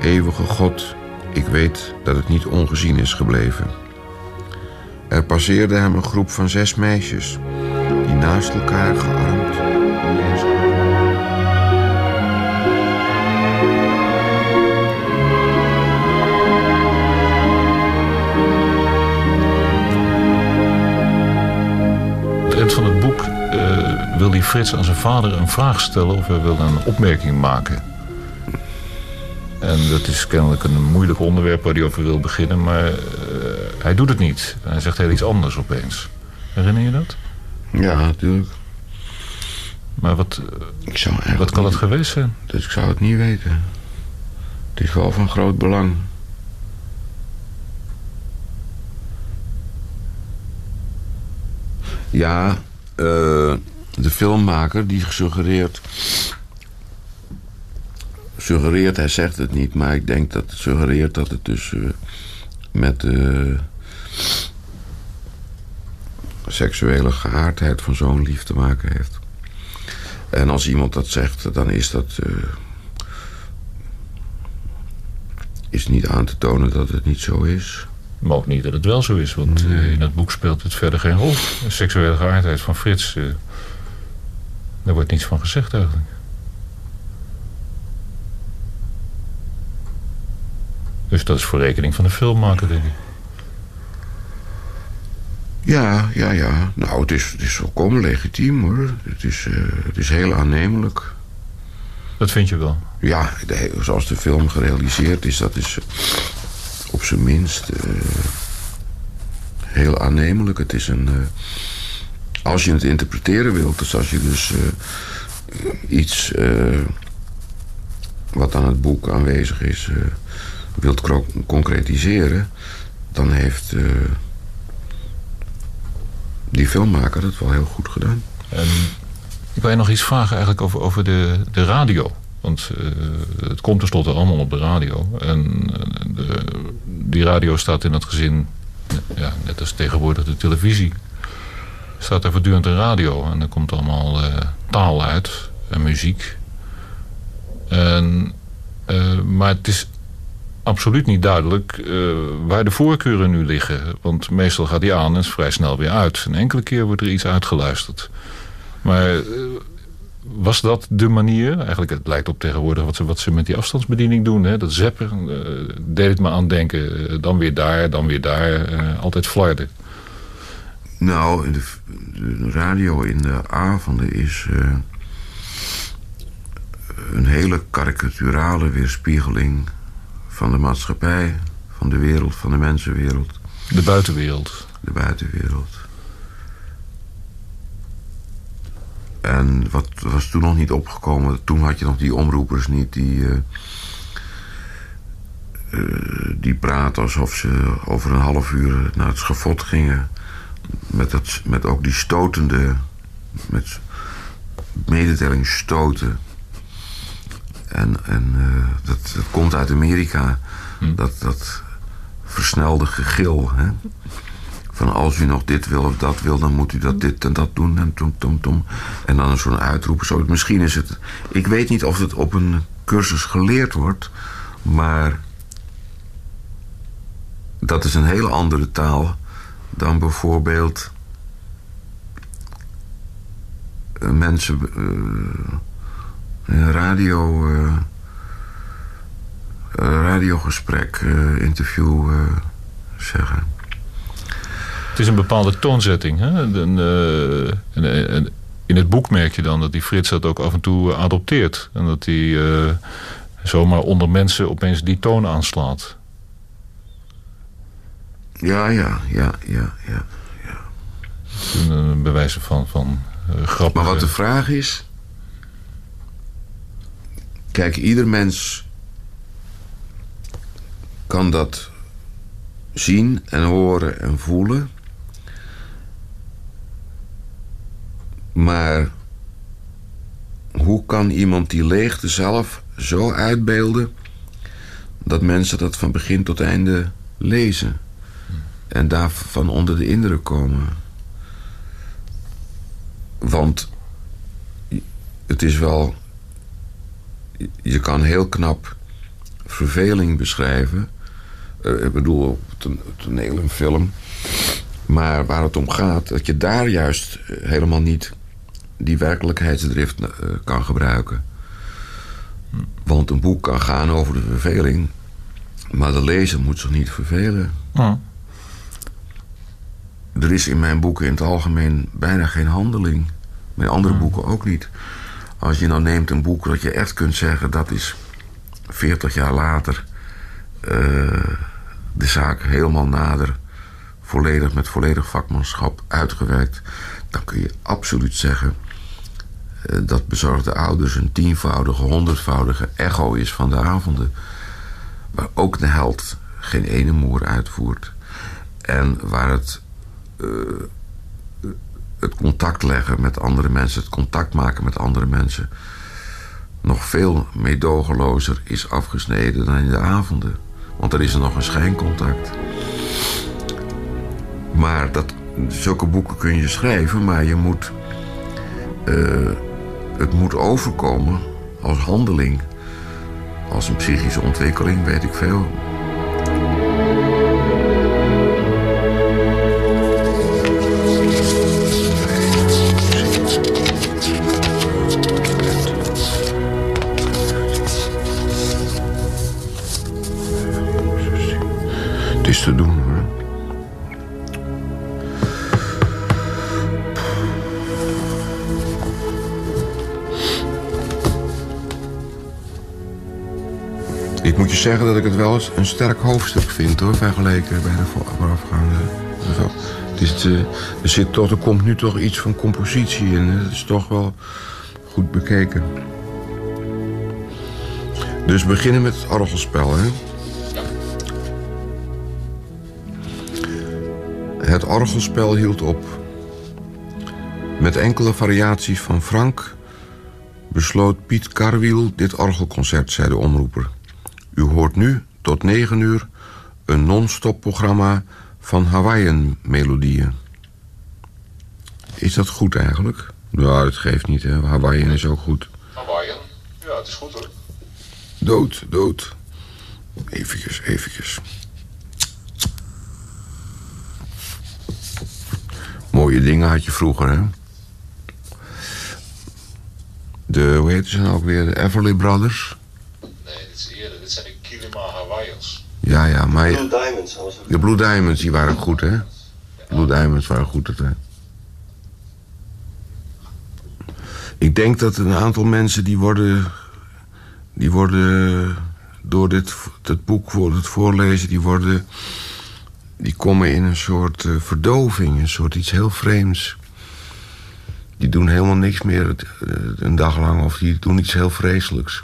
Eeuwige God, ik weet dat het niet ongezien is gebleven. Er passeerde hem een groep van zes meisjes naast elkaar gearmd. het eind van het boek eh, wil die Frits aan zijn vader een vraag stellen of hij wil een opmerking maken. En dat is kennelijk een moeilijk onderwerp waar hij over wil beginnen, maar eh, hij doet het niet. Hij zegt heel iets anders opeens. Herinner je dat? Ja, natuurlijk. Maar wat, Ik zou wat kan het geweest zijn? Dus ik zou het niet weten. Het is wel van groot belang. Ja, eh, de filmmaker die suggereert. Suggereert, hij zegt het niet, maar ik denk dat het suggereert dat het dus eh, met de seksuele geaardheid van zo'n lief te maken heeft. En als iemand dat zegt, dan is dat. eh, is niet aan te tonen dat het niet zo is. Maar ook niet dat het wel zo is, want eh, in het boek speelt het verder geen rol. De seksuele geaardheid van Frits, eh, daar wordt niets van gezegd eigenlijk. Dus dat is voor rekening van de filmmaker, denk ik. Ja, ja, ja. Nou, het is, het is volkomen legitiem hoor. Het is, eh, het is heel aannemelijk. Dat vind je wel. Ja, de- zoals de film gerealiseerd is, dat is eh, op zijn minst eh, heel aannemelijk. Het is een. als je het interpreteren wilt, dus als je dus iets wat aan het boek aanwezig is, wilt concretiseren, dan heeft die filmmaker het wel heel goed gedaan. En ik wil je nog iets vragen eigenlijk over, over de, de radio. Want eh, het komt tenslotte allemaal op de radio. En eh, de, die radio staat in het gezin, ja, net als tegenwoordig de televisie, staat er voortdurend een radio. En er komt allemaal eh, taal uit en muziek. En, maar het is absoluut niet duidelijk eh, waar de voorkeuren nu liggen. Want meestal gaat die aan en is vrij snel weer uit. Een enkele keer wordt er iets uitgeluisterd. Maar eh, was dat de manier? Eigenlijk, het lijkt op tegenwoordig wat ze, wat ze met die afstandsbediening doen. Hè? Dat zappen, eh, deed het me aan denken. Dan weer daar, dan weer daar. altijd flarden. Nou, de, de radio in de avonden is een hele karikaturale weerspiegeling van de maatschappij, van de wereld, van de mensenwereld, De buitenwereld. de buitenwereld. En wat was toen nog niet opgekomen? Toen had je nog die omroepers niet die. eh, eh, die praten alsof ze over een half uur naar het schafot gingen. Met, dat, met ook die stotende. met mededeling stoten. En, en eh, dat, dat komt uit Amerika. Dat, dat versnelde gegil. Hè? Van als u nog dit wil of dat wil, dan moet u dat dit en dat doen. En, tom, tom, tom. en dan zo'n uitroep. Zo. Misschien is het. Ik weet niet of het op een cursus geleerd wordt. Maar dat is een hele andere taal dan bijvoorbeeld eh, mensen eh, radio eh, een radiogesprek, eh, interview eh, zeggen. Het is een bepaalde toonzetting. Hè? Een- in het boek merk je dan dat die Frits dat ook af en toe adopteert. En dat hij zomaar onder mensen opeens die toon aanslaat. Ja, ja, ja, ja, ja. ja. Een bewijzen van, van grappige... Maar wat de vraag is... Kijk, ieder mens kan dat zien en horen en voelen. Maar hoe kan iemand die leegte zelf zo uitbeelden dat mensen dat van begin tot einde lezen en daarvan onder de indruk komen? Want het is wel. Je kan heel knap verveling beschrijven. Uh, ik bedoel, toneel en film. Maar waar het om gaat, dat je daar juist helemaal niet die werkelijkheidsdrift uh, kan gebruiken. Want een boek kan gaan over de verveling, maar de lezer moet zich niet vervelen. Er is in mijn boeken in het algemeen bijna geen handeling. Mijn andere boeken ook niet. Als je nou neemt een boek dat je echt kunt zeggen dat is 40 jaar later uh, de zaak helemaal nader, volledig met volledig vakmanschap uitgewerkt, dan kun je absoluut zeggen uh, dat bezorgde ouders een tienvoudige, honderdvoudige echo is van de avonden. Waar ook de held geen ene moer uitvoert. En waar het, uh, het contact leggen met andere mensen, het contact maken met andere mensen nog veel meedogenlozer is afgesneden dan in de avonden. Want dan is er nog een schijncontact. Maar dat, zulke boeken kun je schrijven, maar je moet. Uh, het moet overkomen als handeling. Als een psychische ontwikkeling, weet ik veel. Ik moet je zeggen dat ik het wel eens een sterk hoofdstuk vind hoor, vergeleken bij de voorafgaande. Het is, eh, er, zit toch, er komt nu toch iets van compositie in. Het is toch wel goed bekeken. Dus beginnen met het orgelspel, hè? Het orgelspel hield op. Met enkele variaties van Frank besloot Piet Karwiel dit orgelconcert, zei de omroeper. U hoort nu tot negen uur een non-stop programma van Hawaiian-melodieën. Is dat goed eigenlijk? Nou, dat geeft niet, hè. Hawaiian is ook goed. Hawaiian? Ja, het is goed hoor. Dood, dood. Eventjes, eventjes. Mooie dingen had je vroeger, hè? De, hoe heet ze nou ook weer? De Everly Brothers? Nee, dit is eerder. Dit Hawaiians. Ja, ja, maar... Blue Diamonds. De Blue Diamonds, die waren goed, hè? Blue Diamonds waren goed, hè? Ik denk dat een aantal mensen die worden... Die worden door dit, dit boek, voor het voorlezen, die worden die komen in een soort uh, verdoving, een soort iets heel vreemds. Die doen helemaal niks meer uh, een dag lang of die doen iets heel vreselijks.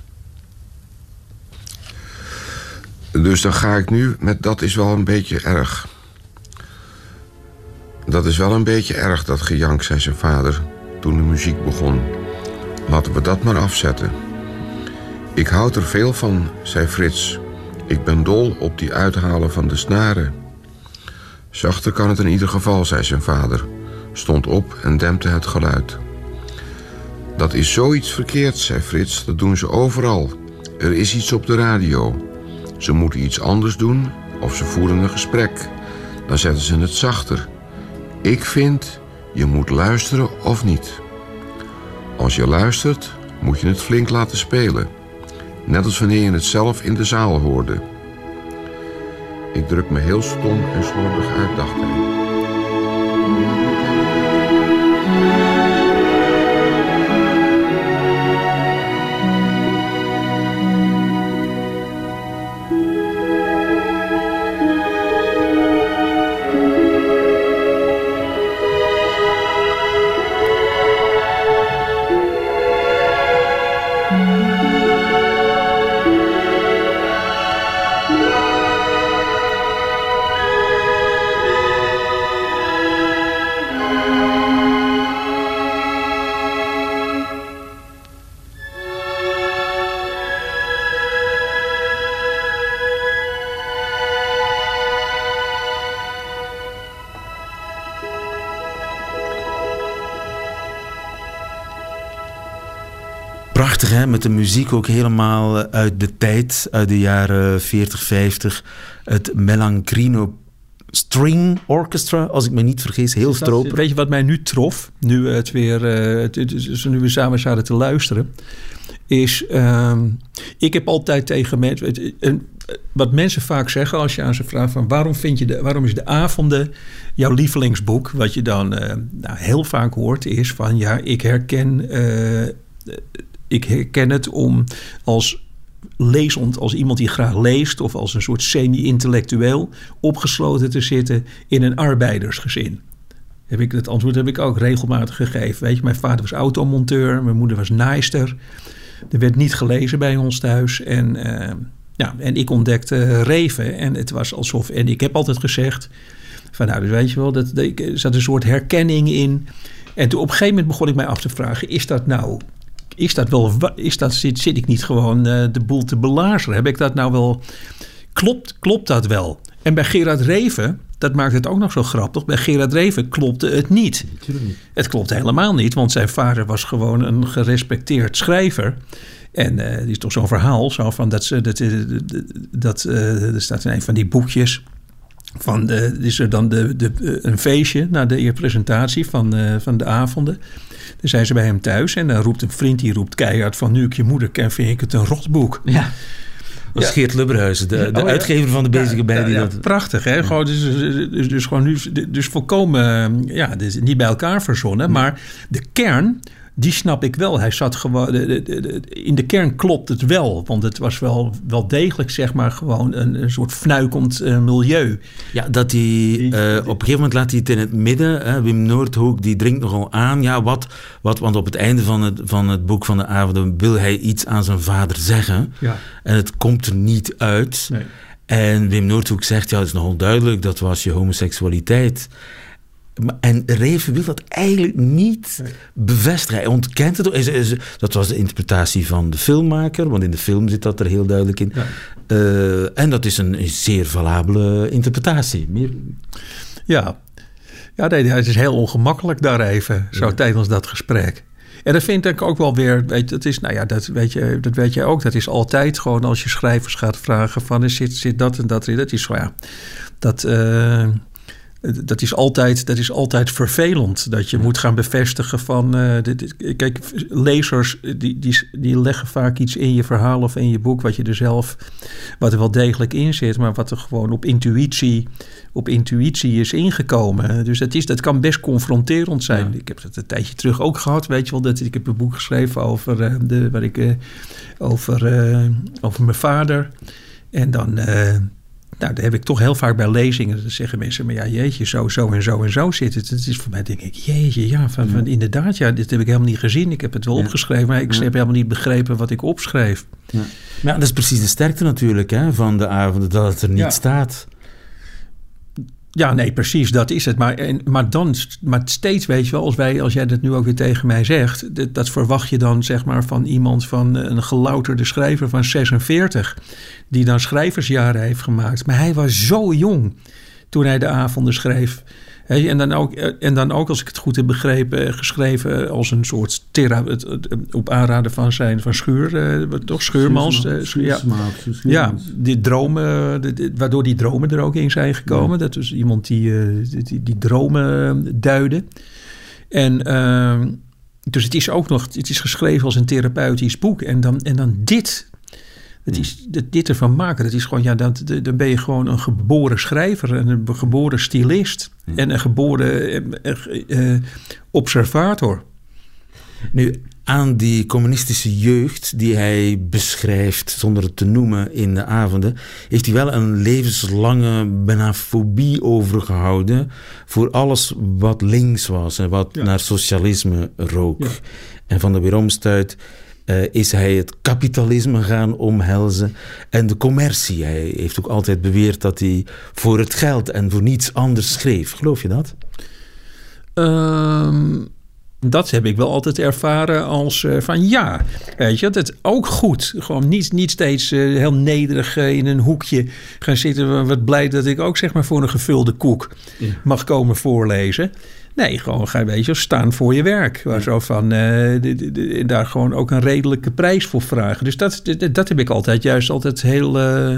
Dus dan ga ik nu met dat is wel een beetje erg. Dat is wel een beetje erg, dat gejank, zei zijn vader toen de muziek begon. Laten we dat maar afzetten. Ik houd er veel van, zei Frits. Ik ben dol op die uithalen van de snaren. Zachter kan het in ieder geval, zei zijn vader, stond op en dempte het geluid. Dat is zoiets verkeerd, zei Frits, dat doen ze overal. Er is iets op de radio. Ze moeten iets anders doen of ze voeren een gesprek. Dan zetten ze het zachter. Ik vind, je moet luisteren of niet. Als je luistert, moet je het flink laten spelen. Net als wanneer je het zelf in de zaal hoorde. Ik druk me heel stom en slordig uit, dacht hij. Prachtig, hè? Met de muziek ook helemaal uit de tijd, uit de jaren 40, 50. Het Melancrino String Orchestra, als ik me niet vergis. Heel stroop. Weet je wat mij nu trof, nu, het weer, het, nu we samen zaten te luisteren, is... Uh, ik heb altijd tegen mensen... Wat mensen vaak zeggen als je aan ze vraagt van waarom, vind je de, waarom is de avonden jouw lievelingsboek? Wat je dan uh, nou, heel vaak hoort is van ja, ik herken, uh, ik herken het om als lezend, als iemand die graag leest of als een soort semi-intellectueel opgesloten te zitten in een arbeidersgezin. Heb ik, dat antwoord heb ik ook regelmatig gegeven. Weet je, mijn vader was automonteur, mijn moeder was naaister. Er werd niet gelezen bij ons thuis. En, uh, ja, en ik ontdekte Reven. En het was alsof. En ik heb altijd gezegd. Van nou, dus weet je wel, dat, er zat een soort herkenning in. En toen op een gegeven moment begon ik mij af te vragen: is dat nou is dat wel, is dat, zit, zit ik niet gewoon uh, de boel te belazeren? Heb ik dat nou wel, klopt, klopt dat wel? En bij Gerard Reven, dat maakt het ook nog zo grappig, bij Gerard Reven klopte het niet. niet. Het klopt helemaal niet, want zijn vader was gewoon een gerespecteerd schrijver. En uh, die is toch zo'n verhaal, zo van dat ze, dat, dat, uh, er staat in een van die boekjes van de, is er dan de, de, een feestje na de presentatie van, uh, van de avonden. Dan zijn ze bij hem thuis en dan roept een vriend, die roept keihard van... nu ik je moeder ken, vind ik het een rotboek. Ja. Dat is Geert Lubberhuizen, de, de oh, uitgever van de Bezige Bij. Die dat... Prachtig, hè? Gewoon, dus, dus, dus, gewoon nu, dus volkomen, ja, dus niet bij elkaar verzonnen. Maar de kern die snap ik wel. Hij zat gewoon. In de kern klopt het wel. Want het was wel, wel degelijk, zeg maar, gewoon een, een soort fnuikend uh, milieu. Ja, dat hij. Uh, op een gegeven moment laat hij het in het midden. Hè, Wim Noordhoek, die dringt nogal aan. Ja, wat, wat. Want op het einde van het, van het boek van de avond wil hij iets aan zijn vader zeggen. Ja. En het komt er niet uit. Nee. En Wim Noordhoek zegt: Ja, het is nogal duidelijk, dat was je homoseksualiteit. En Reven wil dat eigenlijk niet bevestigen. Hij ontkent het. Dat was de interpretatie van de filmmaker, want in de film zit dat er heel duidelijk in. Uh, en dat is een, zeer valabele interpretatie. Meer... Ja, ja nee, het is heel ongemakkelijk daar even, zo tijdens dat gesprek. En dat vind ik ook wel weer, weet, dat is, nou ja, dat weet, je, dat weet je ook. Dat is altijd gewoon als je schrijvers gaat vragen van, zit, zit dat en dat erin? Dat is zo, ja, dat... Uh, dat is, altijd, dat is altijd vervelend. Dat je moet gaan bevestigen van. Uh, dit, kijk, lezers die, die, die leggen vaak iets in je verhaal of in je boek. wat je er zelf. wat er wel degelijk in zit. maar wat er gewoon op intuïtie. op intuïtie is ingekomen. Dus dat, is, dat kan best confronterend zijn. Ik heb dat een tijdje terug ook gehad. Weet je wel, dat ik heb een boek geschreven over. Uh, de, waar ik, uh, over, over mijn vader. En dan nou, daar heb ik toch heel vaak bij lezingen. Dan zeggen mensen, maar ja, jeetje, zo, zo en zo en zo zit het. Het is voor mij, denk ik, jeetje, ja, van, van inderdaad, ja, dit heb ik helemaal niet gezien. Ik heb het wel opgeschreven, maar ik heb helemaal niet begrepen wat ik opschreef. Ja. Maar dat is precies de sterkte natuurlijk hè, van de avond, dat het er niet staat. Ja, nee, precies, dat is het. Maar, en, maar dan, maar steeds weet je wel, als, wij, als jij dat nu ook weer tegen mij zegt, dat, dat verwacht je dan zeg maar van iemand van een gelouterde schrijver van 46, die dan schrijversjaren heeft gemaakt. Maar hij was zo jong toen hij de avonden schreef en, dan ook, eh, en dan ook, als ik het goed heb begrepen, eh, geschreven als een soort thera op aanraden van zijn van Schuur, uh, toch Scheurmans. ja, ja, die dromen, waardoor die dromen er ook in zijn gekomen. Dat is iemand die, die, die, dromen duidde. En ehm, dus het is ook nog, het is geschreven als een therapeutisch boek. En dan, en dan dit het is, dit ervan maken, dat is gewoon, ja, dan ben je gewoon een geboren schrijver en een geboren stylist en een geboren eh, eh, observator. Nu, aan die communistische jeugd die hij beschrijft, zonder het te noemen in de avonden, heeft hij wel een levenslange bijna fobie overgehouden voor alles wat links was en wat naar socialisme rook. En van de weeromstuit uh, is hij het kapitalisme gaan omhelzen en de commercie. Hij heeft ook altijd beweerd dat hij voor het geld en voor niets anders schreef. Geloof je dat? Um, Dat heb ik wel altijd ervaren als eh, van ja, weet je, dat ook goed. Gewoon niet, niet steeds eh, heel nederig eh, in een hoekje gaan zitten. Wat blij dat ik ook zeg maar voor een gevulde koek mag komen voorlezen. Nee, gewoon ga je, staan voor je werk. Waar zo van eh, de- de- de- daar gewoon ook een redelijke prijs voor vragen. Dus dat, dat, dat heb ik altijd juist altijd heel. eh,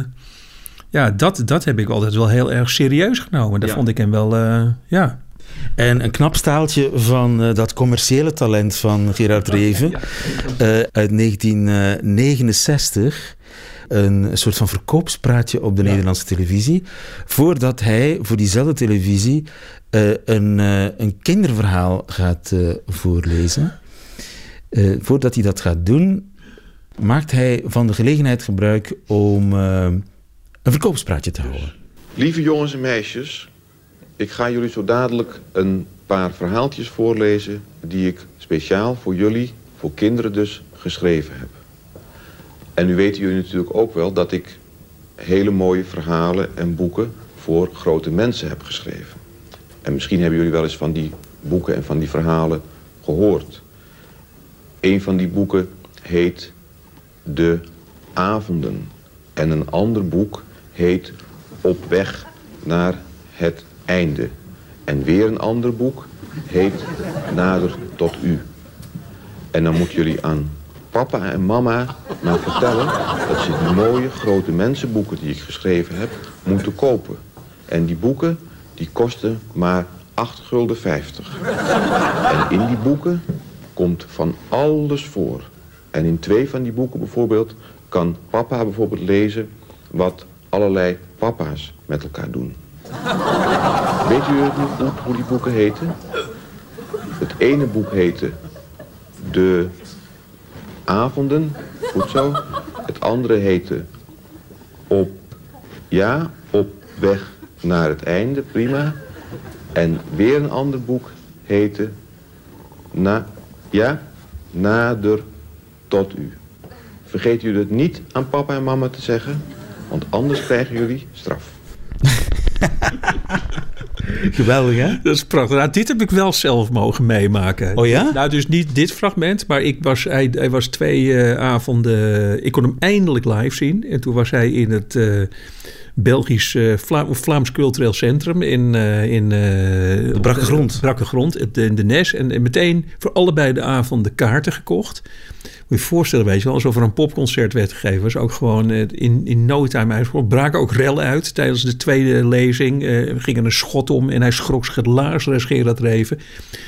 ja, dat, dat heb ik altijd wel heel erg serieus genomen. Dat Ja. vond ik hem wel. eh, ja. En een knap staaltje van dat commerciële talent van Gerard Reven uit 1969. Een soort van verkoopspraatje op de Nederlandse televisie. Voordat hij voor diezelfde televisie eh, een, eh, een kinderverhaal gaat eh, voorlezen. Eh, voordat hij dat gaat doen, maakt hij van de gelegenheid gebruik om een verkoopspraatje te houden. Lieve jongens en meisjes, ik ga jullie zo dadelijk een paar verhaaltjes voorlezen die ik speciaal voor jullie, voor kinderen dus, geschreven heb. En nu weten jullie natuurlijk ook wel dat ik hele mooie verhalen en boeken voor grote mensen heb geschreven. En misschien hebben jullie wel eens van die boeken en van die verhalen gehoord. Een van die boeken heet De Avonden. En een ander boek heet Op weg naar het einde. En weer een ander boek heet Nader tot u. En dan moeten jullie aan papa en mama maar vertellen dat ze die mooie grote mensenboeken die ik geschreven heb moeten kopen. En die boeken die kosten maar 8 gulden 50. En in die boeken komt van alles voor. En in twee van die boeken bijvoorbeeld kan papa bijvoorbeeld lezen wat allerlei papa's met elkaar doen. Weet u hoe die boeken heten? Het ene boek heette De Avonden, goed zo. Het andere heette Op, ja, op weg naar het einde, prima. En weer een ander boek heette Na, ja, Nader tot u. Vergeet jullie het niet aan papa en mama te zeggen, want anders krijgen jullie straf. Geweldig, hè? Dat is prachtig. Nou, dit heb ik wel zelf mogen meemaken. Oh ja? Nou, dus niet dit fragment, maar ik was, hij, hij was twee eh, avonden... Ik kon hem eindelijk live zien. En toen was hij in het eh, Belgisch eh, Vla- of Vlaams Cultureel Centrum in... eh in eh, De Brakke Grond. Brakke Grond, in de Nes. En, en meteen voor allebei de avonden kaarten gekocht. Je voorstellen, weet je wel, alsof er een popconcert werd gegeven. Was ook gewoon eh, in, in no time uitgevoerd. Braken ook rellen uit tijdens de tweede lezing. Eh ging er een schot om en hij schrok zich het laars, Gerard Reven.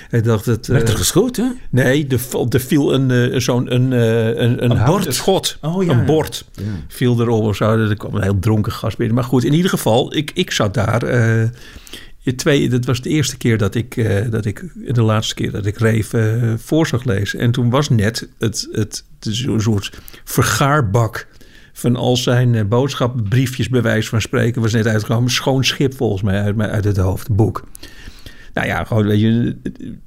Hij dacht het... Werd er eh, geschoten? Nee, er, val- er viel een, eh, zo'n een, eh, een, een, Een bord. schot. Oh, ja. Een bord Ja. viel erop of zo. Er kwam een heel dronken gast binnen. Maar goed, in ieder geval, ik, ik zat daar. eh, twee, dat was de eerste keer dat ik, eh, dat ik, de laatste keer dat ik Reef eh, voor zag lezen. En toen was net het, het, zo'n soort vergaarbak van al zijn eh, boodschapbriefjes, bij wijze van spreken, was net uitgekomen. Schoon schip volgens mij uit, uit het hoofd, boek. Nou ja, gewoon, weet je,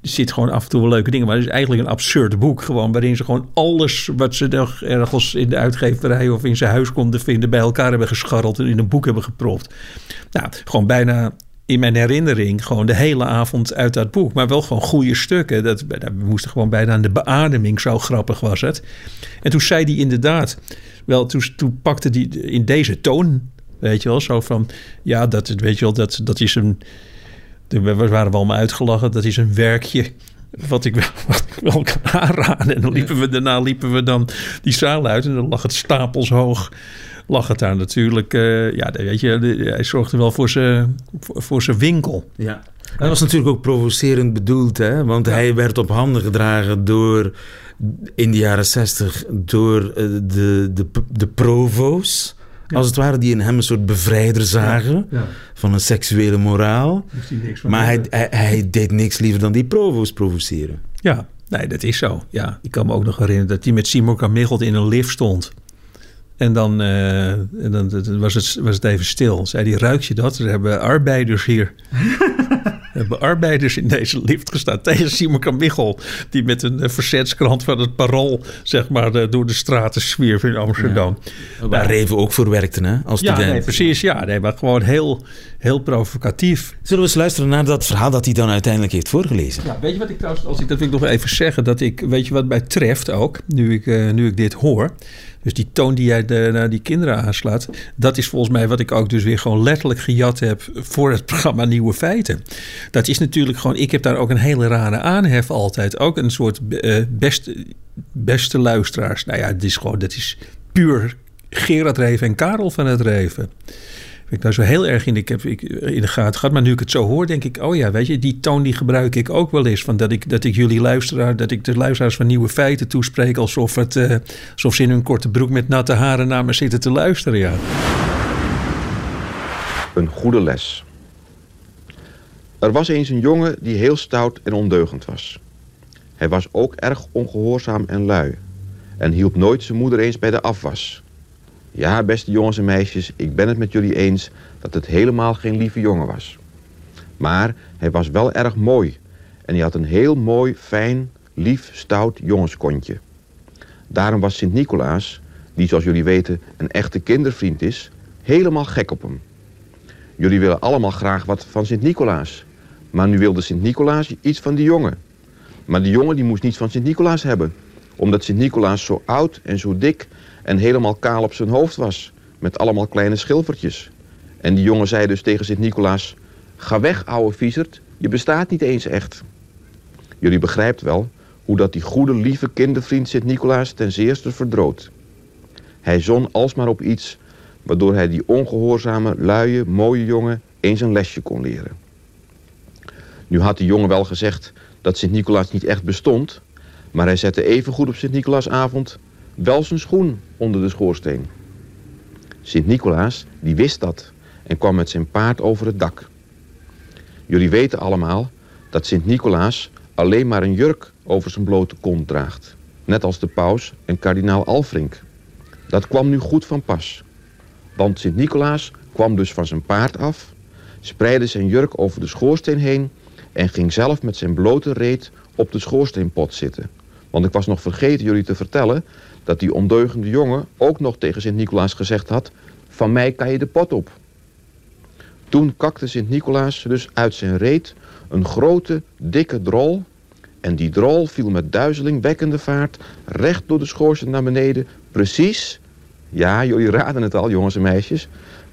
zit gewoon af en toe wel leuke dingen. Maar het is eigenlijk een absurd boek. Gewoon waarin ze gewoon alles wat ze nog ergens in de uitgeverij of in zijn huis konden vinden... bij elkaar hebben gescharreld en in een boek hebben gepropt. Nou, gewoon bijna in mijn herinnering gewoon de hele avond uit dat boek. Maar wel gewoon goede stukken. Dat, we moesten gewoon bijna aan de beademing, zo grappig was het. En toen zei hij inderdaad... Wel, toen, toen pakte hij in deze toon, weet je wel, zo van... Ja, dat, weet je wel, dat, dat is een... We waren we allemaal uitgelachen. Dat is een werkje wat ik, wel, wat ik wel kan aanraden. En dan liepen we, daarna liepen we dan die zaal uit. En dan lag het stapelshoog. Lag het daar natuurlijk. eh, ja, weet je, de- hij zorgde wel voor zijn, voor, voor zijn winkel. Ja. Dat was natuurlijk ook provocerend bedoeld, hè? want hij werd op handen gedragen door, in de jaren zestig, door eh, de, de, de provo's, als het ware, die in hem een soort bevrijder zagen van een seksuele moraal. Maar hij, hij, hij deed niks liever dan die provo's provoceren. Ja, nee, dat is zo. Ja, ik kan me ook nog herinneren dat hij met Simon Carmichelt in een lift stond. En dan, eh, en dan dan was, het, was het even stil. Zei hij, ruik je dat? Er hebben arbeiders hier. We hebben arbeiders in deze lift gestaan tegen Simon Kamichel. Die met een uh, verzetskrant van het parool zeg maar, uh, door de straten zwierf in Amsterdam. Ja. Waar Reven ook voor werkte, hè? Als ja, student. nee, precies. Ja, nee, maar gewoon heel, heel provocatief. Zullen we eens luisteren naar dat verhaal dat hij dan uiteindelijk heeft voorgelezen? Ja, weet je wat ik trouwens, als ik dat wil ik nog even zeggen, dat ik, weet je wat mij treft ook, nu ik, uh, nu ik dit hoor. Dus die toon die jij naar die kinderen aanslaat, dat is volgens mij wat ik ook dus weer gewoon letterlijk gejat heb voor het programma Nieuwe Feiten. Dat is natuurlijk gewoon, ik heb daar ook een hele rare aanhef altijd. Ook een soort uh, beste, beste luisteraars. Nou ja, het is gewoon, dat is puur Gerard Reven en Karel van het Reven. Ik nou zo heel erg in de, ik heb, ik, in de gaten gehad. Maar nu ik het zo hoor, denk ik: oh ja, weet je, die toon die gebruik ik ook wel eens. Van dat, ik, dat ik jullie luisteraar, dat ik de luisteraars van nieuwe feiten toespreek. Alsof, het, uh, alsof ze in hun korte broek met natte haren naar me zitten te luisteren. Ja. Een goede les. Er was eens een jongen die heel stout en ondeugend was. Hij was ook erg ongehoorzaam en lui. En hielp nooit zijn moeder eens bij de afwas. Ja, beste jongens en meisjes, ik ben het met jullie eens dat het helemaal geen lieve jongen was. Maar hij was wel erg mooi en hij had een heel mooi, fijn, lief, stout jongenskontje. Daarom was Sint-Nicolaas, die zoals jullie weten een echte kindervriend is, helemaal gek op hem. Jullie willen allemaal graag wat van Sint-Nicolaas. Maar nu wilde Sint-Nicolaas iets van die jongen. Maar die jongen die moest niets van Sint-Nicolaas hebben. Omdat Sint-Nicolaas zo oud en zo dik en helemaal kaal op zijn hoofd was. Met allemaal kleine schilfertjes. En die jongen zei dus tegen Sint-Nicolaas... Ga weg, ouwe viezerd, je bestaat niet eens echt. Jullie begrijpt wel hoe dat die goede, lieve kindervriend Sint-Nicolaas ten zeerste verdroot. Hij zon alsmaar op iets waardoor hij die ongehoorzame, luie, mooie jongen eens een lesje kon leren. Nu had die jongen wel gezegd dat Sint-Nicolaas niet echt bestond... maar hij zette even goed op Sint-Nicolaasavond wel zijn schoen onder de schoorsteen. Sint-Nicolaas, die wist dat en kwam met zijn paard over het dak. Jullie weten allemaal dat Sint-Nicolaas alleen maar een jurk over zijn blote kont draagt. Net als de paus en kardinaal Alfrink. Dat kwam nu goed van pas. Want Sint-Nicolaas kwam dus van zijn paard af, spreidde zijn jurk over de schoorsteen heen en ging zelf met zijn blote reet op de schoorsteenpot zitten. Want ik was nog vergeten jullie te vertellen dat die ondeugende jongen ook nog tegen Sint-Nicolaas gezegd had... van mij kan je de pot op. Toen kakte Sint-Nicolaas dus uit zijn reet een grote, dikke drol... en die drol viel met duizelingwekkende vaart recht door de schoorsteen naar beneden... precies, ja, jullie raden het al, jongens en meisjes...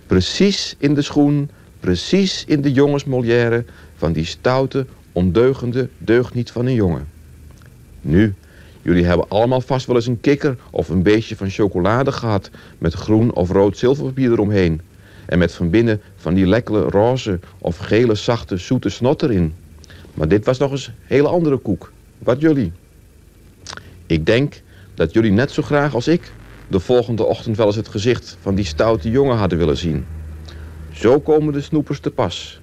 precies in de schoen, precies in de jongensmolière... van die stoute, ondeugende deugniet van een jongen. Nu, Jullie hebben allemaal vast wel eens een kikker of een beestje van chocolade gehad... met groen of rood zilverpapier eromheen. En met van binnen van die lekkere roze of gele zachte zoete snot erin. Maar dit was nog eens een hele andere koek. Wat jullie? Ik denk dat jullie net zo graag als ik... de volgende ochtend wel eens het gezicht van die stoute jongen hadden willen zien. Zo komen de snoepers te pas.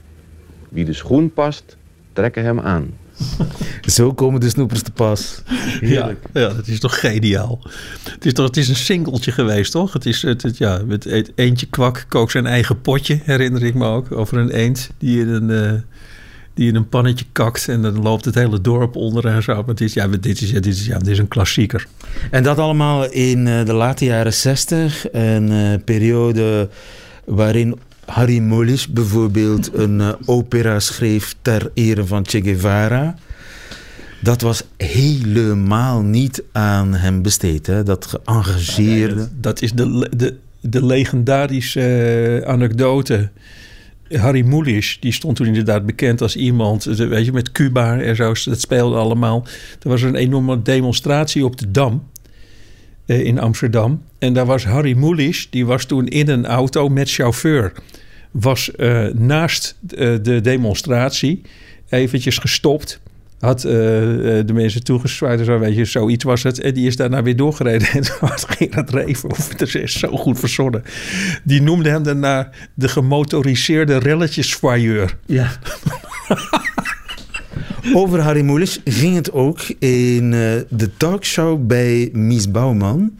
Wie de schoen past, trekken hem aan. Zo komen de snoepers te pas. Ja, ja, dat is toch geniaal. Het is, toch, het is een singeltje geweest, toch? Het is het, het, ja, met eentje kwak kookt zijn eigen potje, herinner ik me ook. Over een eend die in een, uh, die in een pannetje kakt. En dan loopt het hele dorp onder en zo. Maar het is, ja, dit, is, dit, is, ja, dit is een klassieker. En dat allemaal in uh, de late jaren zestig. Een uh, periode waarin Harry Mulisch bijvoorbeeld een uh, opera schreef ter ere van Che Guevara. Dat was helemaal niet aan hem besteed, hè? dat geëngageerde. Dat, is de, de, de legendarische uh, anekdote. Harry Mulisch, die stond toen inderdaad bekend als iemand, weet je, met Cuba en zo, dat speelde allemaal. Er was een enorme demonstratie op de Dam uh, in Amsterdam. En daar was Harry Mulisch, die was toen in een auto met chauffeur was uh, naast uh, de demonstratie eventjes gestopt. Had de mensen toegezwaaid, zo weet je, zoiets was het. En die is daarna weer doorgereden. En toen had Gerard Reven, of het is zo goed verzonnen. Die noemde hem daarna de gemotoriseerde relletjesvoyeur. Ja. Over Harry Mulisch ging het ook in de talkshow bij Mies Bouwman.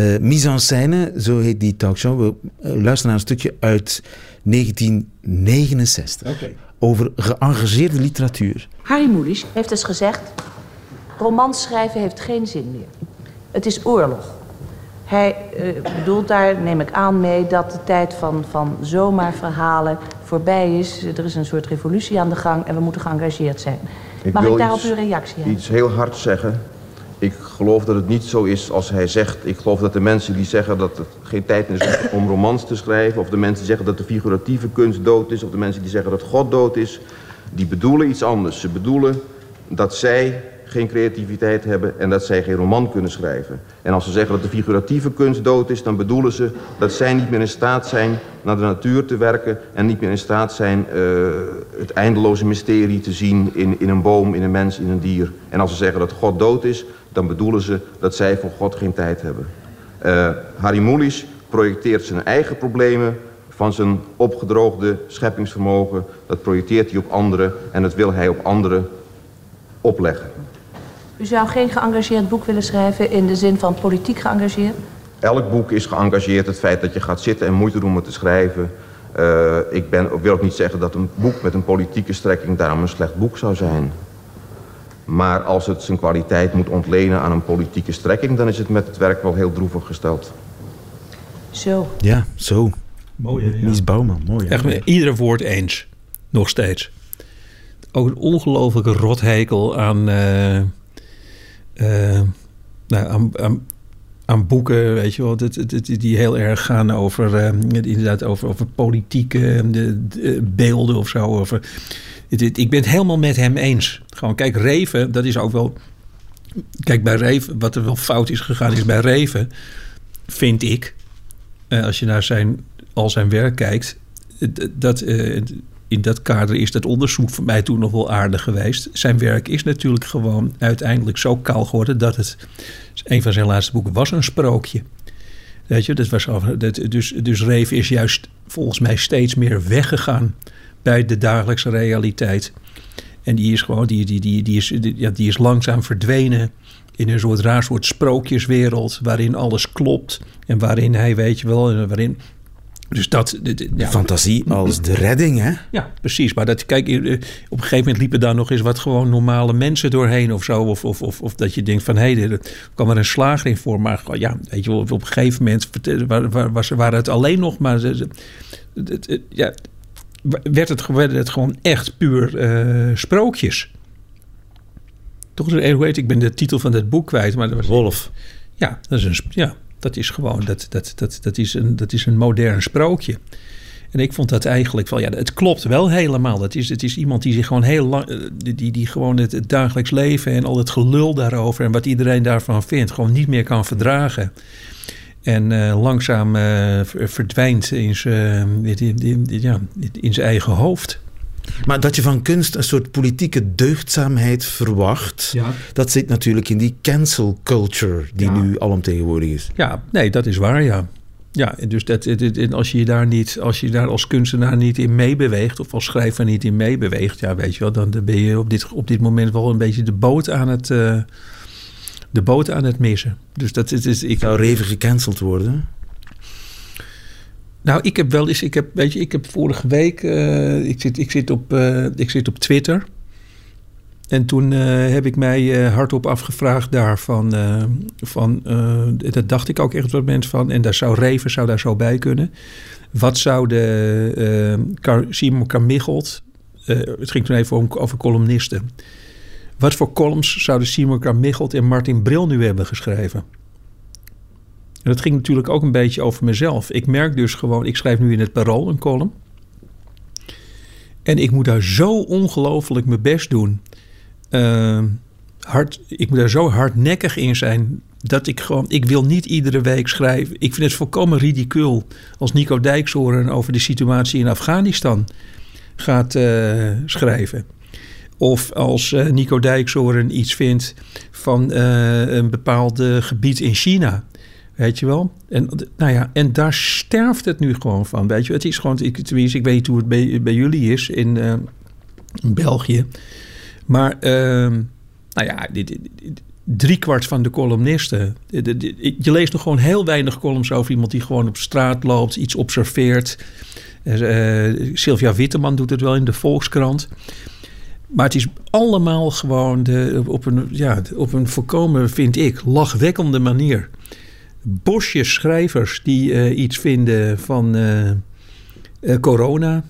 Uh, Mise en scène, zo heet die talkshow. We uh, luisteren naar een stukje uit 1969. Over geëngageerde literatuur. Harry Mulisch heeft eens gezegd... romans schrijven heeft geen zin meer. Het is oorlog. Hij uh, bedoelt daar, neem ik aan mee, dat de tijd van, van zomaar voorbij is. Er is een soort revolutie aan de gang en we moeten geëngageerd zijn. Ik Mag ik daarop iets, uw reactie hebben? Iets heel hard zeggen. Ik geloof dat het niet zo is als hij zegt. Ik geloof dat de mensen die zeggen dat het geen tijd is om romans te schrijven... of de mensen die zeggen dat de figuratieve kunst dood is... of de mensen die zeggen dat God dood is... die bedoelen iets anders. Ze bedoelen dat zij geen creativiteit hebben en dat zij geen roman kunnen schrijven. En als ze zeggen dat de figuratieve kunst dood is, dan bedoelen ze dat zij niet meer in staat zijn naar de natuur te werken en niet meer in staat zijn uh, het eindeloze mysterie te zien in, in een boom, in een mens, in een dier. En als ze zeggen dat God dood is, dan bedoelen ze dat zij voor God geen tijd hebben. Uh, Harry Mulisch projecteert zijn eigen problemen van zijn opgedroogde scheppingsvermogen. Dat projecteert hij op anderen en dat wil hij op anderen opleggen. U zou geen geëngageerd boek willen schrijven in de zin van politiek geëngageerd? Elk boek is geëngageerd. Het feit dat je gaat zitten en moeite doen om het te schrijven. Uh, ik ben, wil ook niet zeggen dat een boek met een politieke strekking daarom een slecht boek zou zijn. Maar als het zijn kwaliteit moet ontlenen aan een politieke strekking... dan is het met het werk wel heel droevig gesteld. Zo. Ja, zo. Mooi, hè? Mies Bouwman, mooi. Echt met iedere woord eens. Nog steeds. Ook een ongelofelijke rothekel aan... Uh uh, nou, aan, boeken, weet je wel, die heel erg gaan over, uh, inderdaad, over, over politieke de, de beelden of zo. Ik ben het helemaal met hem eens. Gewoon, kijk, Reven, dat is ook wel. Kijk, bij Reven, wat er wel fout is gegaan, is bij Reven, vind ik, als je naar zijn, al zijn werk kijkt, dat in dat kader is dat onderzoek voor mij toen nog wel aardig geweest. Zijn werk is natuurlijk gewoon uiteindelijk zo kaal geworden dat het. Een van zijn laatste boeken was een sprookje. Weet je, dat was, dat, dus, dus Reef is juist volgens mij steeds meer weggegaan bij de dagelijkse realiteit. En die is gewoon, die, die, die, die, is, ja, die is langzaam verdwenen in een soort raar soort sprookjeswereld waarin alles klopt en waarin hij, weet je wel, waarin dus dat... De, fantasie als de redding, hè? Ja, precies. Maar dat, kijk, eh, op een gegeven moment liepen daar nog eens wat gewoon normale mensen doorheen of zo. Of, of, of, of dat je denkt van, hé, hey, er kwam er een slager in voor. Maar ja, weet je wel, op een gegeven moment was, waren het alleen nog maar... Ja, werd het, werd het gewoon echt puur uh, sprookjes. Toch, hoe heet ik ben de titel van het boek kwijt. Maar dat was, Wolf. Ja, dat is een... Ja, dat is gewoon, dat, dat, dat, dat, is, een, dat is een modern sprookje. En ik vond dat eigenlijk wel, ja, het klopt wel helemaal. Het is, het is iemand die zich gewoon heel lang, eh, die, die gewoon het, dagelijks leven en al het gelul daarover en wat iedereen daarvan vindt, gewoon niet meer kan verdragen. En uh, langzaam uh, verdwijnt in zijn, ja, in zijn eigen hoofd. Maar dat je van kunst een soort politieke deugdzaamheid verwacht, ja. dat zit natuurlijk in die cancel culture die nu alomtegenwoordig is. Ja, nee, dat is waar, ja. Ja, dus dat, als je daar niet, als je daar als kunstenaar niet in meebeweegt, of als schrijver niet in meebeweegt, ja, weet je wel, dan ben je op dit, op dit moment wel een beetje de boot aan het, uh, de boot aan het missen. Dus dat is, is ik zou Reven gecanceld worden. Nou, ik heb wel eens, ik heb, weet je, ik heb vorige week, uh, ik, zit, ik, zit op, uh, ik zit op Twitter. En toen uh, heb ik mij hardop afgevraagd daarvan, van, dat dacht ik ook echt wat mensen van, en daar zou Reven zou daar zo bij kunnen. Wat zou de Simon Carmichelt, het ging toen even om, over columnisten. Wat voor columns zouden Simon Carmichelt en Martin Bril nu hebben geschreven? En dat ging natuurlijk ook een beetje over mezelf. Ik merk dus gewoon, ik schrijf nu in het Parool een column. En ik moet daar zo ongelooflijk mijn best doen. Uh, hard, ik moet daar zo hardnekkig in zijn dat ik gewoon, ik wil niet iedere week schrijven. Ik vind het volkomen ridicuul als Nico Dijkshoorn over de situatie in Afghanistan gaat uh, schrijven. Of als uh, Nico Dijkshoorn iets vindt van uh, een bepaald gebied in China. Weet je wel? En, nou ja, en daar sterft het nu gewoon van. Weet je, het is gewoon, ik, tenminste, ik weet hoe het bij, jullie is in, uh, in België. Maar, uh, nou ja, driekwart van de columnisten. Je leest nog gewoon heel weinig columns over iemand die gewoon op straat loopt, iets observeert. Uh, Sylvia Witteman doet het wel in de Volkskrant. Maar het is allemaal gewoon de, op, een, ja, op een voorkomen, vind ik, lachwekkende manier. Bosjes schrijvers die uh, iets vinden van uh, corona.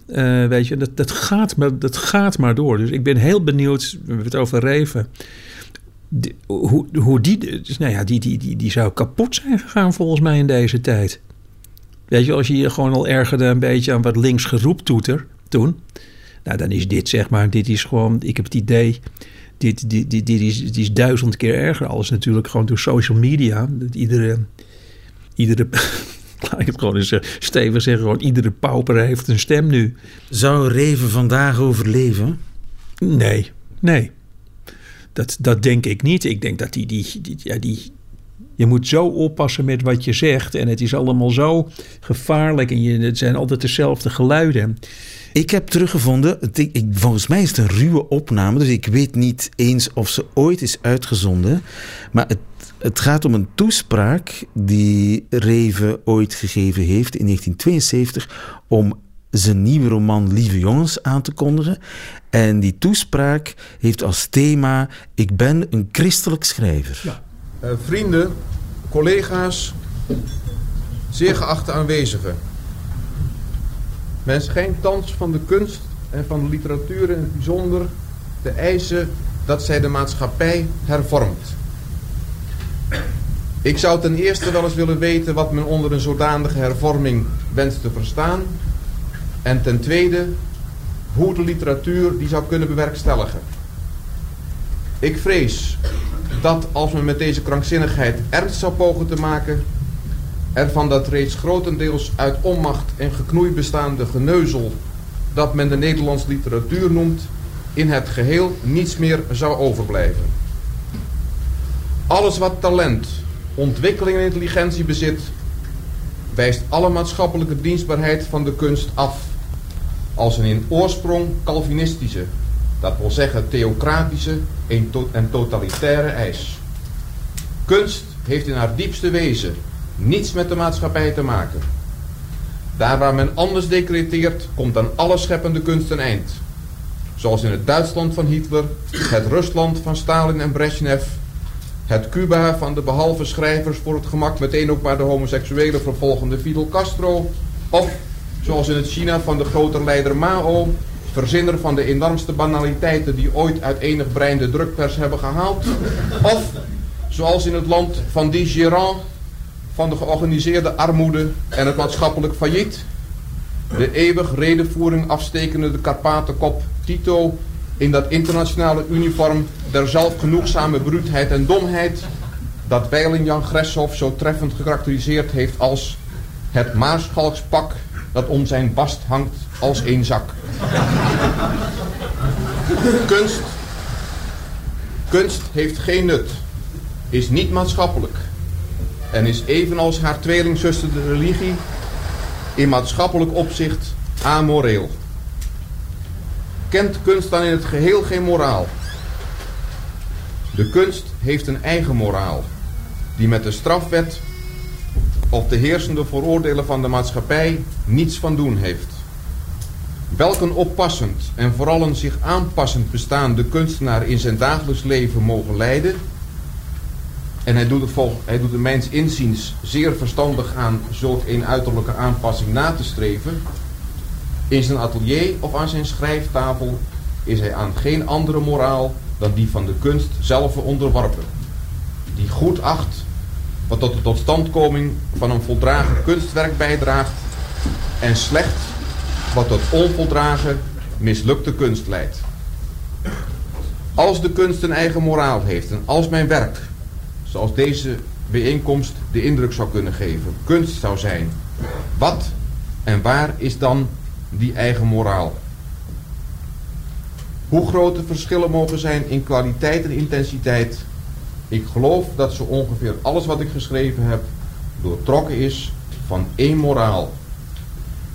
weet je, dat, dat, gaat maar, dat gaat maar door. Dus ik ben heel benieuwd, we hebben het over Reven hoe, hoe die, dus nou ja, die, die, die, die zou kapot zijn gegaan volgens mij in deze tijd. Weet je, als je je gewoon al ergerde een beetje aan wat links geroep toeter toen. Nou, dan is dit zeg maar, dit is gewoon, ik heb het idee, dit, dit, dit, dit, is, dit is duizend keer erger. Alles natuurlijk gewoon door social media. Dat iedere, iedere laat ik het gewoon eens stevig zeggen, gewoon iedere pauper heeft een stem nu. Zou Reven vandaag overleven? Nee, nee. Dat, dat denk ik niet. Ik denk dat die, die, die, ja, die, je moet zo oppassen met wat je zegt. En het is allemaal zo gevaarlijk. En je, het zijn altijd dezelfde geluiden. Ik heb teruggevonden, ik, volgens mij is het een ruwe opname, dus ik weet niet eens of ze ooit is uitgezonden. Maar het, het gaat om een toespraak die Reven ooit gegeven heeft in 1972 om zijn nieuwe roman Lieve Jongens aan te kondigen. En die toespraak heeft als thema: Ik ben een christelijk schrijver. Ja. Uh, vrienden, collega's, zeer geachte aanwezigen. Men schijnt thans van de kunst en van de literatuur in het bijzonder te eisen dat zij de maatschappij hervormt. Ik zou ten eerste wel eens willen weten wat men onder een zodanige hervorming wenst te verstaan. En ten tweede hoe de literatuur die zou kunnen bewerkstelligen. Ik vrees dat als men met deze krankzinnigheid ernst zou pogen te maken, er van dat reeds grotendeels uit onmacht en geknoei bestaande geneuzel dat men de Nederlandse literatuur noemt, in het geheel niets meer zou overblijven. Alles wat talent, ontwikkeling en intelligentie bezit, wijst alle maatschappelijke dienstbaarheid van de kunst af als een in oorsprong Calvinistische, dat wil zeggen theocratische en totalitaire eis. Kunst heeft in haar diepste wezen niets met de maatschappij te maken. Daar waar men anders decreteert, komt aan alle scheppende kunst een eind. Zoals in het Duitsland van Hitler, het Rusland van Stalin en Brezhnev, het Cuba van de behalve schrijvers voor het gemak meteen ook maar de homoseksuele vervolgende Fidel Castro, of Zoals in het China van de grote leider Mao, verzinner van de enormste banaliteiten die ooit uit enig brein de drukpers hebben gehaald. Of zoals in het land van die Gérant, van de georganiseerde armoede en het maatschappelijk failliet. De eeuwig redenvoering afstekende de Karpatenkop Tito in dat internationale uniform der zelfgenoegzame bruutheid en domheid dat wijlen Jan Gresshoff zo treffend gekarakteriseerd heeft als het maarschalkspak dat om zijn bast hangt als een zak. kunst, kunst heeft geen nut, is niet maatschappelijk en is evenals haar tweelingzuster de religie in maatschappelijk opzicht amoreel. Kent kunst dan in het geheel geen moraal? De kunst heeft een eigen moraal, die met de strafwet of de heersende vooroordelen van de maatschappij niets van doen heeft. Welk een oppassend en vooral een zich aanpassend bestaande kunstenaar in zijn dagelijks leven mogen leiden. En hij doet, het vol, hij doet het mijns inziens zeer verstandig aan zulk een uiterlijke aanpassing na te streven. In zijn atelier of aan zijn schrijftafel is hij aan geen andere moraal dan die van de kunst zelf onderworpen. Die goed acht wat tot de totstandkoming van een voldragen kunstwerk bijdraagt en slecht wat tot onvoldragen mislukte kunst leidt. Als de kunst een eigen moraal heeft en als mijn werk, zoals deze bijeenkomst de indruk zou kunnen geven, kunst zou zijn, wat en waar is dan die eigen moraal? Hoe groot de verschillen mogen zijn in kwaliteit en intensiteit ik geloof dat zo ongeveer alles wat ik geschreven heb doortrokken is van één moraal.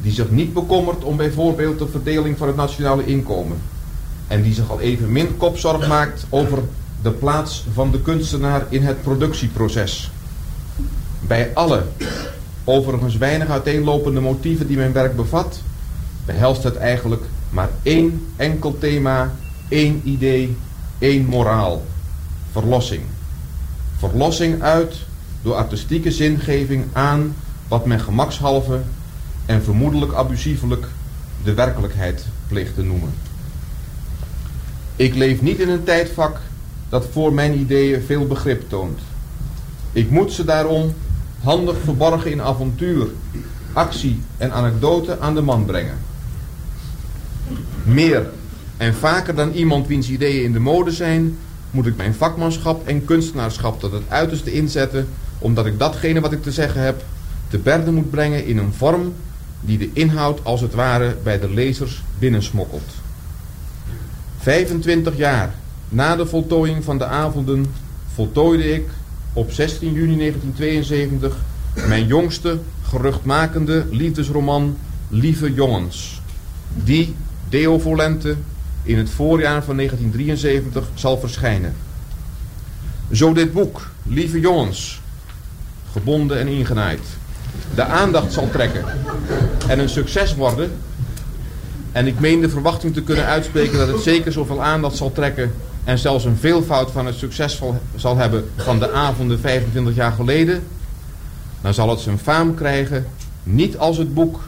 Die zich niet bekommert om bijvoorbeeld de verdeling van het nationale inkomen. En die zich al even min kopzorg maakt over de plaats van de kunstenaar in het productieproces. Bij alle overigens weinig uiteenlopende motieven die mijn werk bevat, behelst het eigenlijk maar één enkel thema, één idee, één moraal. Verlossing. Verlossing uit door artistieke zingeving aan wat men gemakshalve en vermoedelijk abusievelijk de werkelijkheid pleegt te noemen. Ik leef niet in een tijdvak dat voor mijn ideeën veel begrip toont. Ik moet ze daarom handig verborgen in avontuur, actie en anekdote aan de man brengen. Meer en vaker dan iemand wiens ideeën in de mode zijn, moet ik mijn vakmanschap en kunstenaarschap tot het uiterste inzetten, omdat ik datgene wat ik te zeggen heb te berde moet brengen in een vorm die de inhoud als het ware bij de lezers binnensmokkelt. 25 jaar na de voltooiing van de avonden voltooide ik op 16 juni 1972 mijn jongste geruchtmakende liefdesroman Lieve Jongens, die Deo Volente in het voorjaar van 1973 zal verschijnen. Zo dit boek, Lieve Jongens, gebonden en ingenaaid, de aandacht zal trekken en een succes worden. En ik meen de verwachting te kunnen uitspreken dat het zeker zoveel aandacht zal trekken en zelfs een veelvoud van het succes zal hebben van de avonden 25 jaar geleden, dan zal het zijn faam krijgen niet als het boek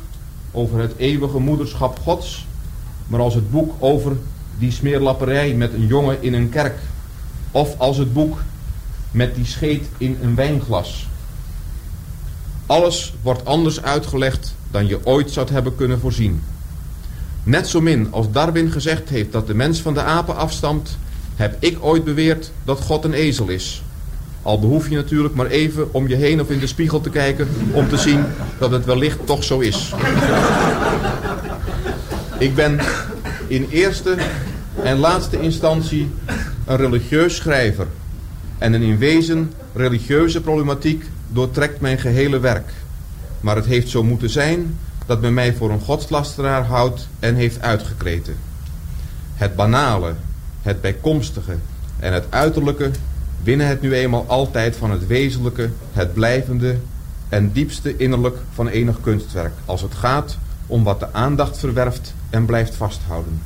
over het eeuwige moederschap Gods, maar als het boek over die smeerlapperij met een jongen in een kerk, of als het boek met die scheet in een wijnglas. Alles wordt anders uitgelegd dan je ooit zou hebben kunnen voorzien. Net zo min als Darwin gezegd heeft dat de mens van de apen afstamt, heb ik ooit beweerd dat God een ezel is. Al behoef je natuurlijk maar even om je heen of in de spiegel te kijken om te zien dat het wellicht toch zo is. Ik ben in eerste en laatste instantie een religieus schrijver. En een in wezen religieuze problematiek doortrekt mijn gehele werk. Maar het heeft zo moeten zijn dat men mij voor een godslasteraar houdt en heeft uitgekreten. Het banale, het bijkomstige en het uiterlijke winnen het nu eenmaal altijd van het wezenlijke, het blijvende en diepste innerlijk van enig kunstwerk, als het gaat om wat de aandacht verwerft en blijft vasthouden.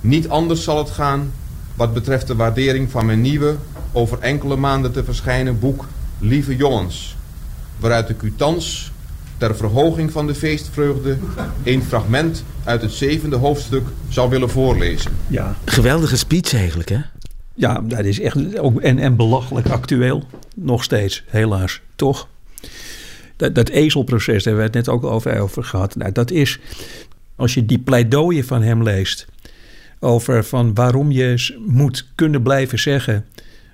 Niet anders zal het gaan wat betreft de waardering van mijn nieuwe, over enkele maanden te verschijnen boek Lieve Jongens, waaruit ik u thans ter verhoging van de feestvreugde een fragment uit het zevende hoofdstuk zou willen voorlezen. Ja. Geweldige speech eigenlijk, hè? Ja, dat is echt ook en, en belachelijk actueel. Nog steeds, helaas, toch? Dat, dat ezelproces, daar hebben we het net ook over, over gehad. Nou, dat is, als je die pleidooien van hem leest... over van waarom je moet kunnen blijven zeggen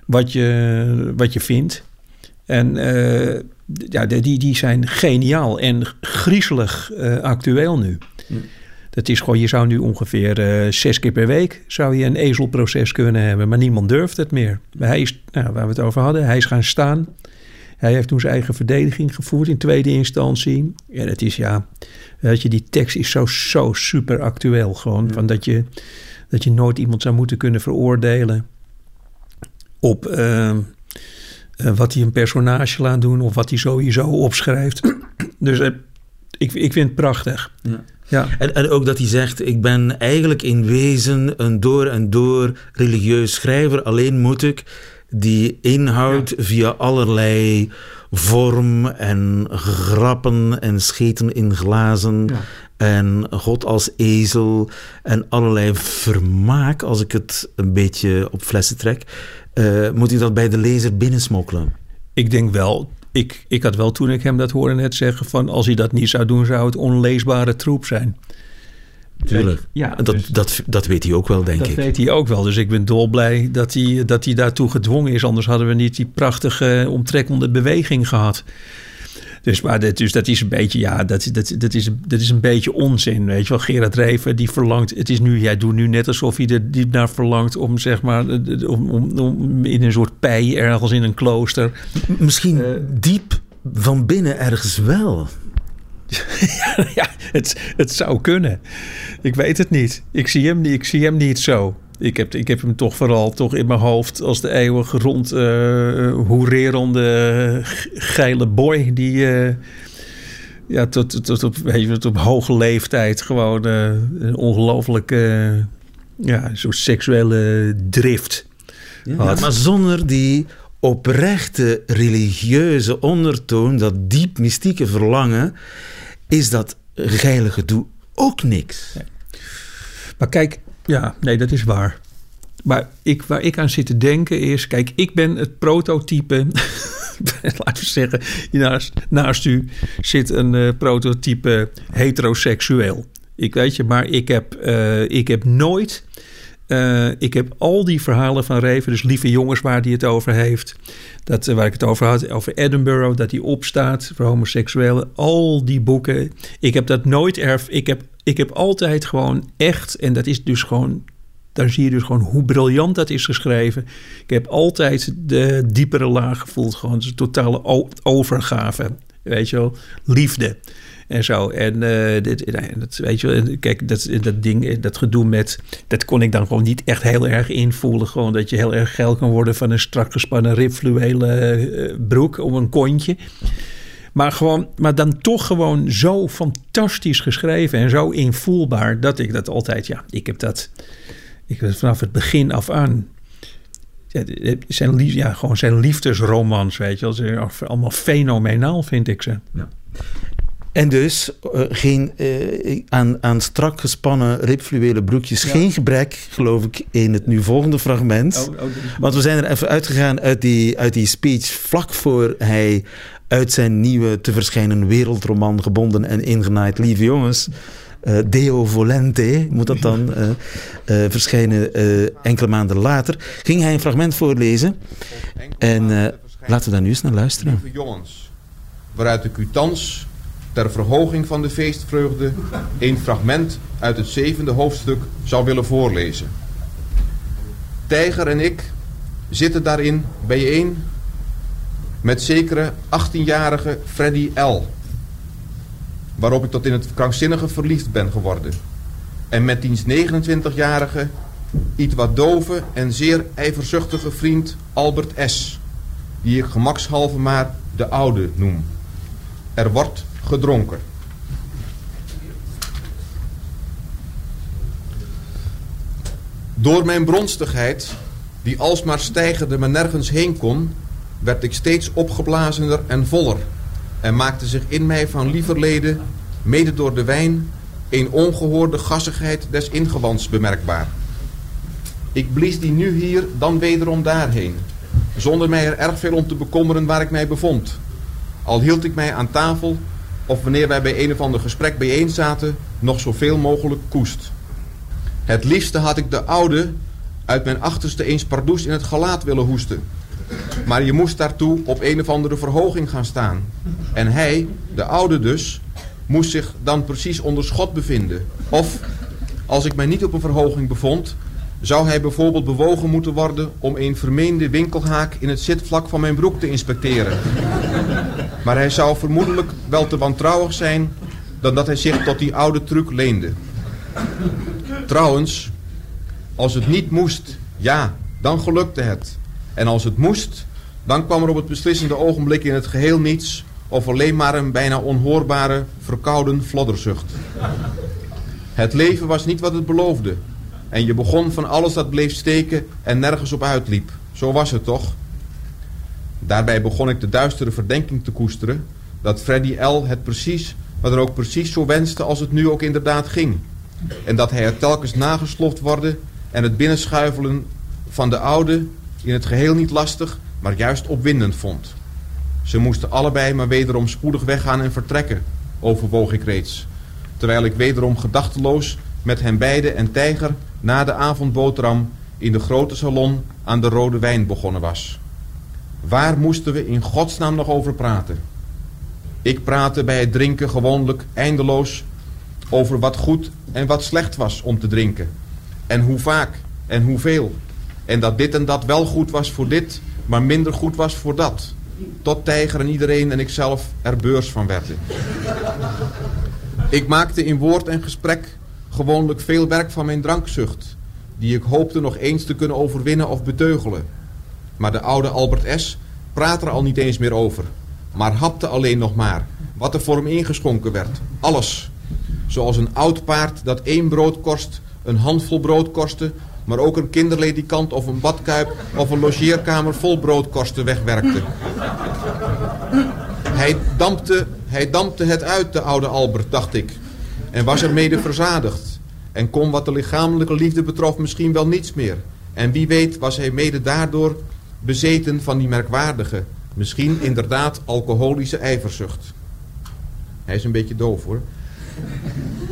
wat je, wat je vindt... En uh, ja, die, die zijn geniaal en griezelig uh, actueel nu. Dat is gewoon, je zou nu ongeveer uh, zes keer per week zou je een ezelproces kunnen hebben, maar niemand durft het meer. Maar hij is, nou, waar we het over hadden, hij is gaan staan. Hij heeft toen zijn eigen verdediging gevoerd in tweede instantie. En het is ja, weet je, die tekst is zo, zo super actueel gewoon. Van dat, je, dat je nooit iemand zou moeten kunnen veroordelen op, uh, uh, wat hij een personage laat doen of wat hij sowieso opschrijft. dus uh, ik, ik vind het prachtig. Ja. Ja. En, en ook dat hij zegt, ik ben eigenlijk in wezen een door en door religieus schrijver. Alleen moet ik die inhoud ja. via allerlei vorm en grappen en scheten in glazen... Ja. En God als ezel en allerlei vermaak, als ik het een beetje op flessen trek. Uh, moet hij dat bij de lezer binnensmokkelen? Ik denk wel. Ik, ik had wel toen ik hem dat hoorde net zeggen van als hij dat niet zou doen zou het onleesbare troep zijn. Tuurlijk. Ja, dat, dus, dat, dat weet hij ook wel, denk dat ik. Dat weet hij ook wel. Dus ik ben dolblij dat hij, dat hij daartoe gedwongen is. Anders hadden we niet die prachtige omtrekkende beweging gehad. Dus, maar dat, dus dat is een beetje, ja, dat, dat, dat, is, dat is een beetje onzin. Weet je wel, Gerard Reven, die verlangt, het is nu, jij doet nu net alsof hij er diep naar verlangt om, zeg maar, om, om, om in een soort pij ergens in een klooster. Misschien uh, diep van binnen ergens wel. ja, het, het zou kunnen. Ik weet het niet. Ik zie hem, ik zie hem niet zo. Ik heb, ik heb hem toch vooral toch in mijn hoofd als de eeuwig rond uh, hoererende geile boy die, uh, ja, tot, tot, op, weet je, tot op hoge leeftijd gewoon uh, een ongelooflijke ja, zo'n seksuele drift. Ja, maar zonder die oprechte religieuze ondertoon, dat diep mystieke verlangen, is dat geile gedoe ook niks. Maar kijk, ja, nee, dat is waar. Maar ik, waar ik aan zit te denken is... Kijk, ik ben het prototype... laten we zeggen, naast, naast u zit een uh, prototype heteroseksueel. Ik weet je, maar ik heb, uh, ik heb nooit... Uh, ik heb al die verhalen van Reven, dus lieve jongens waar hij het over heeft. Dat, waar ik het over had, over Edinburgh, dat hij opstaat voor homoseksuelen. Al die boeken. Ik heb dat nooit erf. Ik heb, ik heb altijd gewoon echt, en dat is dus gewoon daar zie je dus gewoon hoe briljant dat is geschreven. Ik heb altijd de diepere laag gevoeld. Gewoon de totale overgave. Weet je wel, liefde en zo. En uh, dit, dat, weet je kijk, dat, dat ding, dat gedoe met, dat kon ik dan gewoon niet echt heel erg invoelen. Gewoon dat je heel erg geil kan worden van een strak gespannen ribfluwelen uh, broek om een kontje. Maar, gewoon, maar dan toch gewoon zo fantastisch geschreven en zo invoelbaar dat ik dat altijd, ja, ik heb dat ik, vanaf het begin af aan. zijn, ja, gewoon zijn liefdesromans, weet je wel. Allemaal fenomenaal, vind ik ze. Ja. En dus uh, geen, uh, aan, aan strak gespannen ribfluwelen broekjes. Geen gebrek, geloof ik, in het nu volgende fragment. Oh, oh, Want we zijn er even uitgegaan uit die, uit die speech vlak voor hij uit zijn nieuwe te verschijnen wereldroman gebonden en ingenaaid. Lieve jongens, uh, Deo Volente, moet dat dan uh, uh, verschijnen enkele maanden later, ging hij een fragment voorlezen. En laten we daar nu eens naar luisteren. Lieve jongens, waaruit ik u thans ter verhoging van de feestvreugde een fragment uit het zevende hoofdstuk zou willen voorlezen. Tijger en ik zitten daarin bijeen met zekere 18-jarige Freddy L waarop ik tot in het krankzinnige verliefd ben geworden. En met diens 29-jarige, iets wat dove en zeer ijverzuchtige vriend Albert S., die ik gemakshalve maar de oude noem. Er wordt gedronken. Door mijn bronstigheid, die alsmaar stijgende maar nergens heen kon, werd ik steeds opgeblazener en voller en maakte zich in mij van lieverlede, mede door de wijn, een ongehoorde gassigheid des ingewands bemerkbaar. Ik blies die nu hier, dan wederom daarheen, zonder mij er erg veel om te bekommeren waar ik mij bevond. Al hield ik mij aan tafel, of wanneer wij bij een of ander gesprek bijeen zaten, nog zoveel mogelijk koest. Het liefste had ik de oude uit mijn achterste eens pardoes in het gelaat willen hoesten. Maar je moest daartoe op een of andere verhoging gaan staan. En hij, de oude dus, moest zich dan precies onder schot bevinden. Of, als ik mij niet op een verhoging bevond... zou hij bijvoorbeeld bewogen moeten worden... om een vermeende winkelhaak in het zitvlak van mijn broek te inspecteren. Maar hij zou vermoedelijk wel te wantrouwig zijn... dan dat hij zich tot die oude truc leende. Trouwens, als het niet moest, ja, dan gelukte het... En als het moest, dan kwam er op het beslissende ogenblik in het geheel niets... of alleen maar een bijna onhoorbare, verkouden flodderzucht. Het leven was niet wat het beloofde. En je begon van alles dat bleef steken en nergens op uitliep. Zo was het toch? Daarbij begon ik de duistere verdenking te koesteren... dat Freddy L. het precies, maar er ook precies zo wenste als het nu ook inderdaad ging. En dat hij er telkens nagesloft worden en het binnenschuivelen van de oude in het geheel niet lastig, maar juist opwindend vond. Ze moesten allebei maar wederom spoedig weggaan en vertrekken, overwoog ik reeds. Terwijl ik wederom gedachteloos met hen beiden en Tijger na de avondboterham in de grote salon aan de rode wijn begonnen was. Waar moesten we in godsnaam nog over praten? Ik praatte bij het drinken gewoonlijk eindeloos over wat goed en wat slecht was om te drinken. En hoe vaak en hoeveel. En dat dit en dat wel goed was voor dit, maar minder goed was voor dat. Tot Tijger en iedereen en ikzelf er beurs van werden. Ik maakte in woord en gesprek gewoonlijk veel werk van mijn drankzucht, die ik hoopte nog eens te kunnen overwinnen of beteugelen. Maar de oude Albert S. praat er al niet eens meer over, maar hapte alleen nog maar, wat er voor hem ingeschonken werd. Alles. Zoals een oud paard dat één brood kost, een handvol brood kostte, maar ook een kinderledikant of een badkuip of een logeerkamer vol broodkosten wegwerkte. Hij dampte, hij dampte het uit, de oude Albert, dacht ik, en was er mede verzadigd. En kon wat de lichamelijke liefde betrof misschien wel niets meer. En wie weet was hij mede daardoor bezeten van die merkwaardige, misschien inderdaad alcoholische ijverzucht. Hij is een beetje doof hoor.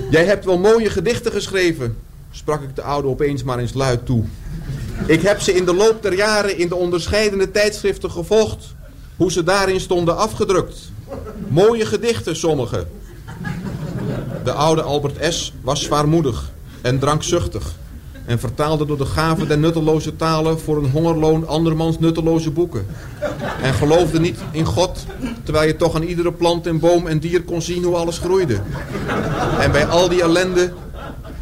Jij hebt wel mooie gedichten geschreven, sprak ik de oude opeens maar eens luid toe. Ik heb ze in de loop der jaren in de onderscheidende tijdschriften gevolgd, hoe ze daarin stonden afgedrukt. Mooie gedichten, sommige. De oude Albert S. was zwaarmoedig en drankzuchtig en vertaalde door de gave der nutteloze talen voor een hongerloon andermans nutteloze boeken. En geloofde niet in God, terwijl je toch aan iedere plant en boom en dier kon zien hoe alles groeide. En bij al die ellende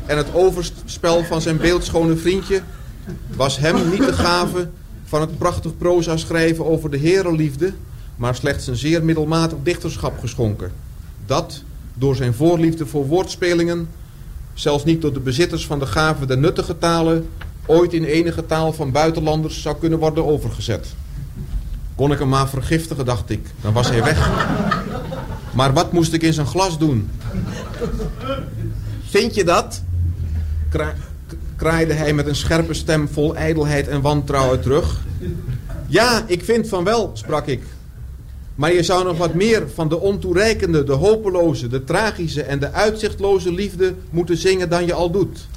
en het overspel van zijn beeldschone vriendje was hem niet de gave van het prachtig proza schrijven over de herenliefde, maar slechts een zeer middelmatig dichterschap geschonken. Dat, door zijn voorliefde voor woordspelingen, zelfs niet door de bezitters van de gave der nuttige talen, ooit in enige taal van buitenlanders zou kunnen worden overgezet. Kon ik hem maar vergiftigen, dacht ik, dan was hij weg. Maar wat moest ik in zijn glas doen? Vind je dat? Kra kraaide hij met een scherpe stem vol ijdelheid en wantrouwen terug. Ja, ik vind van wel, sprak ik. Maar je zou nog wat meer van de ontoereikende, de hopeloze, de tragische en de uitzichtloze liefde moeten zingen dan je al doet.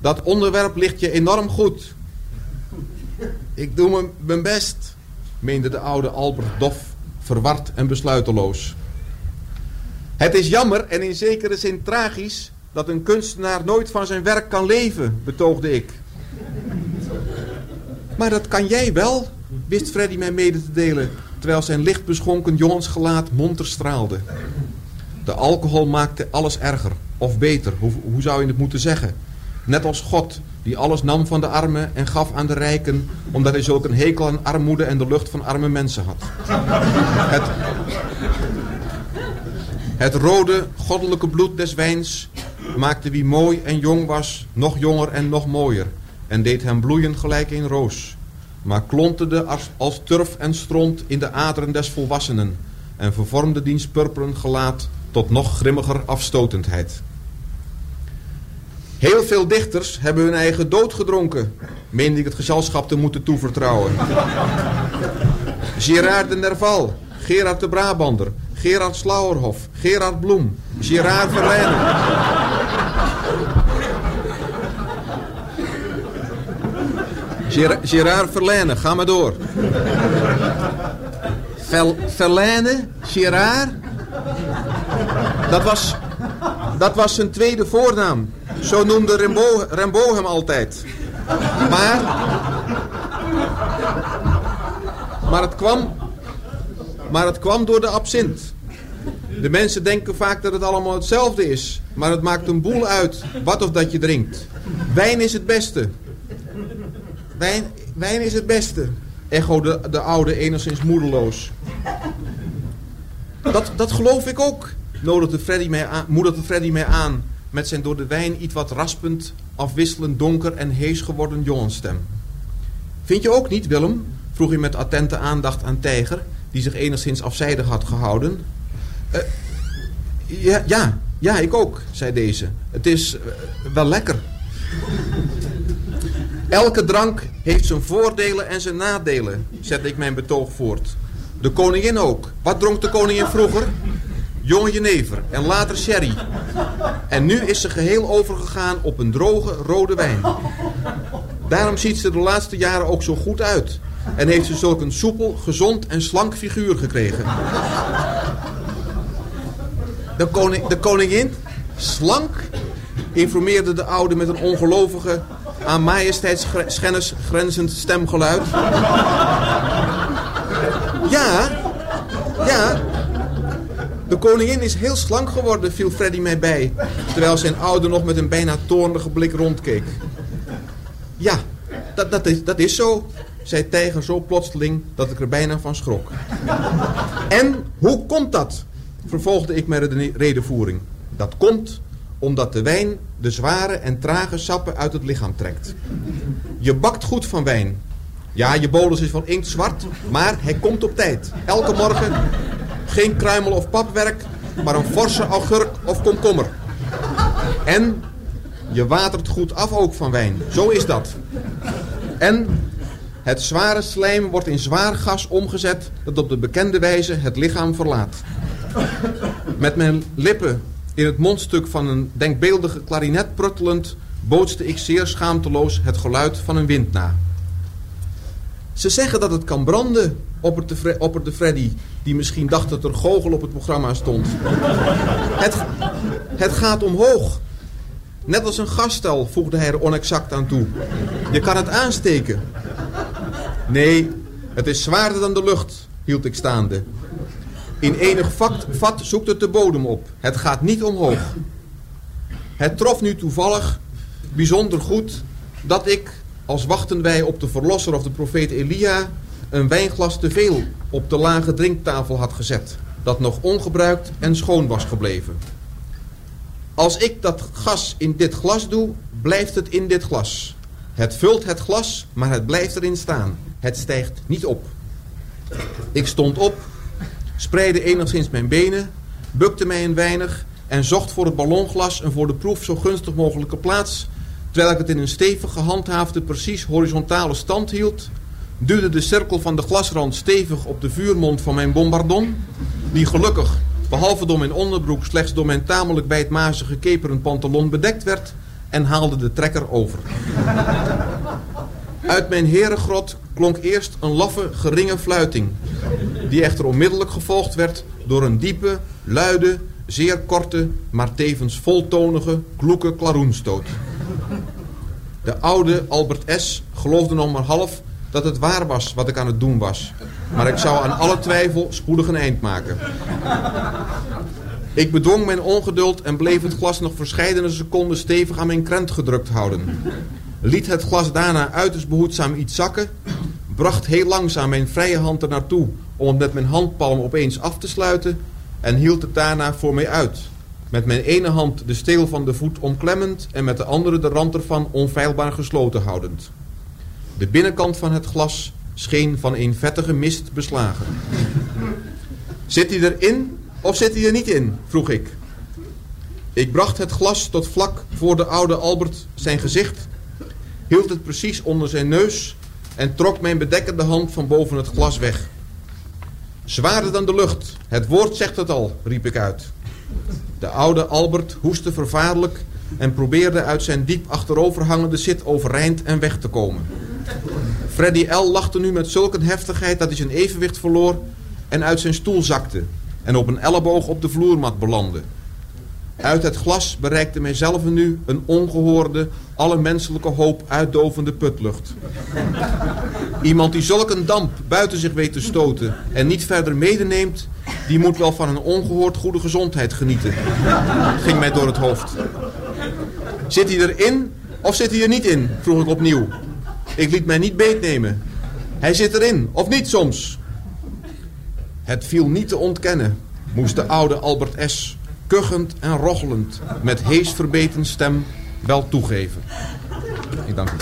Dat onderwerp ligt je enorm goed. Ik doe mijn best, meende de oude Albert dof, verward en besluiteloos. Het is jammer en in zekere zin tragisch dat een kunstenaar nooit van zijn werk kan leven, betoogde ik. Maar dat kan jij wel, wist Freddy mij mede te delen, terwijl zijn licht beschonken jongensgelaat monter straalde. De alcohol maakte alles erger, of beter, hoe, hoe zou je het moeten zeggen? Net als God, die alles nam van de armen en gaf aan de rijken, omdat hij zulk een hekel aan armoede en de lucht van arme mensen had. Het, het rode, goddelijke bloed des wijns maakte wie mooi en jong was, nog jonger en nog mooier, en deed hem bloeien gelijk een roos. Maar klonterde als, als turf en stront in de aderen des volwassenen, en vervormde diens purperen gelaat tot nog grimmiger afstotendheid. Heel veel dichters hebben hun eigen dood gedronken, meende ik het gezelschap te moeten toevertrouwen. Gerard de Nerval, Gerard de Brabander, Gerard Slauerhof, Gerard Bloem, Gerard Verlijnen. Gerard, Gerard Verlijnen, ga maar door. Ver, Verlijnen, Gerard. Dat was, dat was zijn tweede voornaam. Zo noemde Rimbaud, Rimbaud hem altijd. Maar... Maar het kwam... Maar het kwam door de absint. De mensen denken vaak dat het allemaal hetzelfde is. Maar het maakt een boel uit wat of dat je drinkt. Wijn is het beste. Wijn, wijn is het beste. Echo de, de oude enigszins moedeloos. Dat, dat geloof ik ook, nodigde Freddy mij aan, moedigde Freddy mij aan met zijn door de wijn iets wat raspend, afwisselend donker en hees geworden jongensstem. Vind je ook niet, Willem? vroeg hij met attente aandacht aan Tijger, die zich enigszins afzijdig had gehouden. Uh, ja, ja, ja, ik ook, zei deze. Het is uh, wel lekker. Elke drank heeft zijn voordelen en zijn nadelen, zette ik mijn betoog voort. De koningin ook. Wat dronk de koningin vroeger? jonge jenever en later sherry. En nu is ze geheel overgegaan op een droge rode wijn. Daarom ziet ze de laatste jaren ook zo goed uit. En heeft ze zulk een soepel, gezond en slank figuur gekregen. De, koning, de koningin, slank, informeerde de oude met een ongelovige, aan majesteitsschennis grenzend stemgeluid. Ja, ja, de koningin is heel slank geworden, viel Freddy mij bij. Terwijl zijn ouder nog met een bijna toornige blik rondkeek. Ja, dat, dat, is, dat is zo, zei Tijger zo plotseling dat ik er bijna van schrok. En hoe komt dat? vervolgde ik met de redenvoering. Dat komt omdat de wijn de zware en trage sappen uit het lichaam trekt. Je bakt goed van wijn. Ja, je bolus is van inktzwart, maar hij komt op tijd. Elke morgen geen kruimel of papwerk, maar een forse augurk of komkommer. En je watert goed af ook van wijn. Zo is dat. En het zware slijm wordt in zwaar gas omgezet dat op de bekende wijze het lichaam verlaat. Met mijn lippen in het mondstuk van een denkbeeldige klarinet pruttelend bootste ik zeer schaamteloos het geluid van een wind na. Ze zeggen dat het kan branden, opperde, opperde Freddy, die misschien dacht dat er goochel op het programma stond. Het, het gaat omhoog. Net als een gasstel, voegde hij er onexact aan toe. Je kan het aansteken. Nee, het is zwaarder dan de lucht, hield ik staande. In enig vat, vat zoekt het de bodem op. Het gaat niet omhoog. Het trof nu toevallig bijzonder goed dat ik, als wachten wij op de verlosser of de profeet Elia, een wijnglas te veel op de lage drinktafel had gezet, dat nog ongebruikt en schoon was gebleven. Als ik dat gas in dit glas doe, blijft het in dit glas. Het vult het glas, maar het blijft erin staan. Het stijgt niet op. Ik stond op, spreidde enigszins mijn benen, bukte mij een weinig en zocht voor het ballonglas een voor de proef zo gunstig mogelijke plaats, terwijl ik het in een stevig gehandhaafde, precies horizontale stand hield, duwde de cirkel van de glasrand stevig op de vuurmond van mijn bombardon, die gelukkig, behalve door mijn onderbroek, slechts door mijn tamelijk wijdmazige keperen pantalon bedekt werd, en haalde de trekker over. Uit mijn herengrot klonk eerst een laffe, geringe fluiting, die echter onmiddellijk gevolgd werd door een diepe, luide, zeer korte, maar tevens voltonige, kloeke klaroenstoot. De oude Albert S. geloofde nog maar half dat het waar was wat ik aan het doen was. Maar ik zou aan alle twijfel spoedig een eind maken. Ik bedwong mijn ongeduld en bleef het glas nog verscheidene seconden stevig aan mijn krent gedrukt houden. Liet het glas daarna uiterst behoedzaam iets zakken. Bracht heel langzaam mijn vrije hand er naartoe om het met mijn handpalm opeens af te sluiten. En hield het daarna voor mij uit. Met mijn ene hand de steel van de voet omklemmend en met de andere de rand ervan onfeilbaar gesloten houdend. De binnenkant van het glas scheen van een vettige mist beslagen. Zit hij erin of zit hij er niet in? vroeg ik. Ik bracht het glas tot vlak voor de oude Albert zijn gezicht, hield het precies onder zijn neus en trok mijn bedekkende hand van boven het glas weg. Zwaarder dan de lucht, het woord zegt het al, riep ik uit. De oude Albert hoestte vervaarlijk en probeerde uit zijn diep achteroverhangende zit overeind en weg te komen. Freddy L. lachte nu met zulke heftigheid dat hij zijn evenwicht verloor en uit zijn stoel zakte en op een elleboog op de vloermat belandde. Uit het glas bereikte mijzelf nu een ongehoorde, alle menselijke hoop uitdovende putlucht. Iemand die zulk een damp buiten zich weet te stoten en niet verder medeneemt, die moet wel van een ongehoord goede gezondheid genieten. Ging mij door het hoofd. Zit hij erin of zit hij er niet in? vroeg ik opnieuw. Ik liet mij niet beetnemen. Hij zit erin, of niet soms? Het viel niet te ontkennen, moest de oude Albert S. kuchend en rochelend met hees verbeten stem wel toegeven. Ik dank u.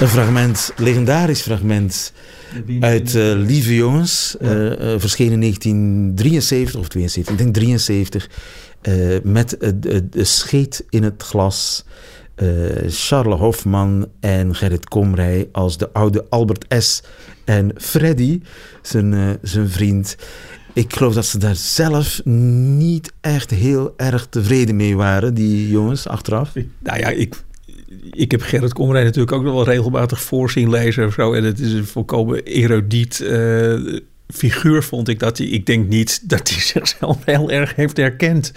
Een fragment, legendarisch fragment uit uh, Lieve Jongens, uh, uh, verschenen in 1973 of 72, ik denk 73, met de scheet in het glas. Charles Hofman en Gerrit Komrij als de oude Albert S. En Freddy, zijn, zijn vriend. Ik geloof dat ze daar zelf niet echt heel erg tevreden mee waren, die jongens, achteraf. Nou ja, ik, ik heb Gerrit Komrij natuurlijk ook nog wel regelmatig voorzien lezen of zo. En het is een volkomen erudiet, uh, figuur vond ik dat hij, ik denk niet dat hij zichzelf heel erg heeft herkend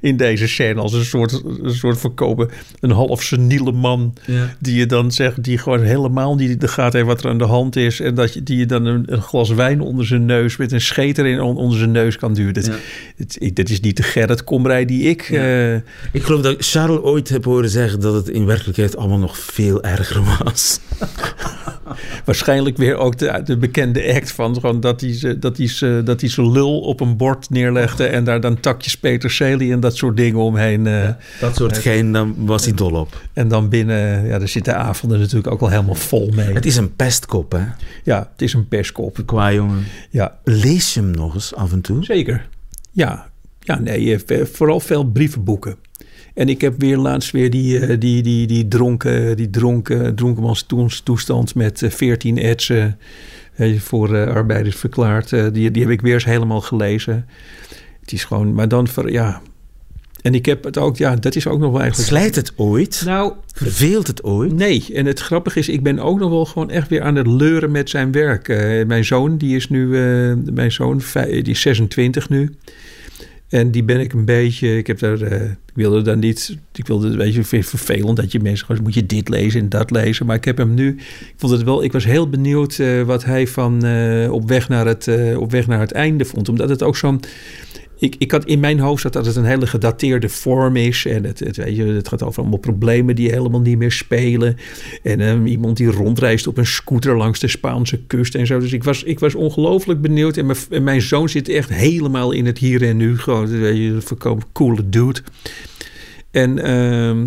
in deze scène. Als een soort, een soort verkopen, een half seniele man. Ja. Die je dan zegt, die gewoon helemaal niet de gaten heeft wat er aan de hand is. En dat je, die je dan een, een glas wijn onder zijn neus met een scheter in on- onder zijn neus kan duwen. Dat, Ja. het- ik- dat is niet de Gerrit Komrij die ik. eh, Ik geloof dat ik Charles ooit heb horen zeggen dat het in werkelijkheid allemaal nog veel erger was. waarschijnlijk weer ook de, de bekende act van gewoon dat hij, dat, hij, ze- dat hij zijn lul op een bord neerlegde en daar dan takjes peterselie en dat soort dingen omheen. eh, Dat soort gein, daar was hij dol op. En dan binnen, ja, daar zitten avonden natuurlijk ook al helemaal vol mee. Het is een pestkop, hè? Ja, het is een perskop. Qua jongen. Ja, Lees je hem nog eens af en toe? zeker. Ja, ja nee, eh, vooral veel brievenboeken. En ik heb weer laatst weer die, eh, die, die, die dronken, die dronken, dronkenmanstoestand met eh, 14 etsen eh, voor eh, arbeiders verklaard. Eh, die, die heb ik weer eens helemaal gelezen. Het is gewoon, maar dan, ver, ja. En ik heb het ook, ja, dat is ook nog wel eigenlijk... Slijt het ooit? Nou, Verveelt het ooit? Nee, en het grappige is, ik ben ook nog wel gewoon echt weer aan het leuren met zijn werk. Eh, mijn zoon, die is nu, mijn zoon, die is 26 nu. En die ben ik een beetje, ik heb daar, eh, ik wilde dan niet, ik wilde een beetje het vervelend dat je mensen gewoon, moet je dit lezen en dat lezen. Maar ik heb hem nu, ik vond het wel, ik was heel benieuwd eh, wat hij van eh, op, weg naar het, op weg naar het einde vond. Omdat het ook zo'n, ik, ik had in mijn hoofd dat het een hele gedateerde vorm is. En het, het, weet je, het gaat over allemaal problemen die helemaal niet meer spelen. En ehm, iemand die rondreist op een scooter langs de Spaanse kust en zo. Dus ik was, ik was ongelooflijk benieuwd. En mijn, zoon zit echt helemaal in het hier en nu. Gewoon, weet je, een voorkomen coole dude. En, ehm,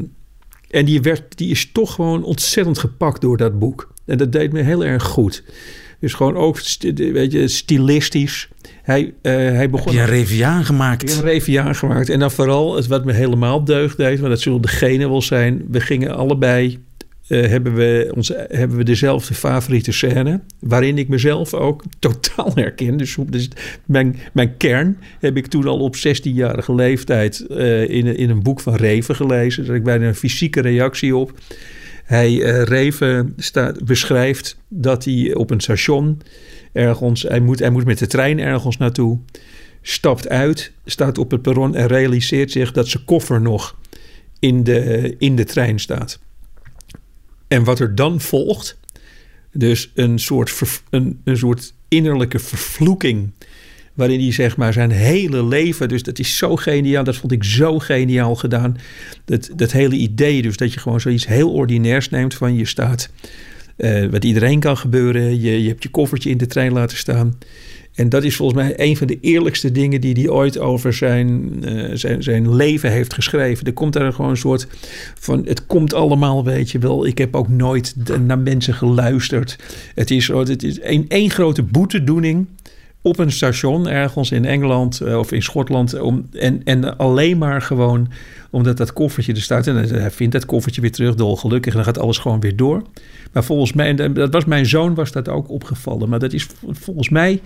en die, werd, die is toch gewoon ontzettend gepakt door dat boek. En dat deed me heel erg goed. Dus gewoon ook, weet je, stilistisch. Hij, eh, hij Heb begon... je een Reviaan Ik gemaakt? heb een Reviaan gemaakt. En dan vooral, het wat me helemaal deugd deed... maar dat zullen degene wel zijn... we gingen allebei... eh, hebben, we ons, hebben we dezelfde favoriete scène... waarin ik mezelf ook totaal herken. Dus, dus mijn, mijn kern heb ik toen al op 16-jarige leeftijd... eh, in, in een boek van Reven gelezen. Daar ik bijna een fysieke reactie op. Hij, Reven, staat, beschrijft dat hij op een station... ergens, hij moet, hij moet met de trein ergens naartoe stapt uit, staat op het perron en realiseert zich dat zijn koffer nog in de, in de trein staat. En wat er dan volgt, dus een soort, een, een soort innerlijke vervloeking, waarin hij zeg maar zijn hele leven, dus dat is zo geniaal, dat vond ik zo geniaal gedaan. Dat, dat hele idee, dus dat je gewoon zoiets heel ordinairs neemt van je staat, eh, wat iedereen kan gebeuren, je, je hebt je koffertje in de trein laten staan. En dat is volgens mij een van de eerlijkste dingen die hij ooit over zijn, eh, zijn, zijn leven heeft geschreven. Er komt daar gewoon een soort van: het komt allemaal, weet je wel. Ik heb ook nooit naar mensen geluisterd. Het is, het is één grote boetedoening op een station ergens in Engeland eh, of in Schotland. Om, en, en alleen maar gewoon omdat dat koffertje er staat. En hij vindt dat koffertje weer terug, dolgelukkig. En dan gaat alles gewoon weer door. Maar volgens mij, en dat was mijn zoon, was dat ook opgevallen. Maar dat is volgens mij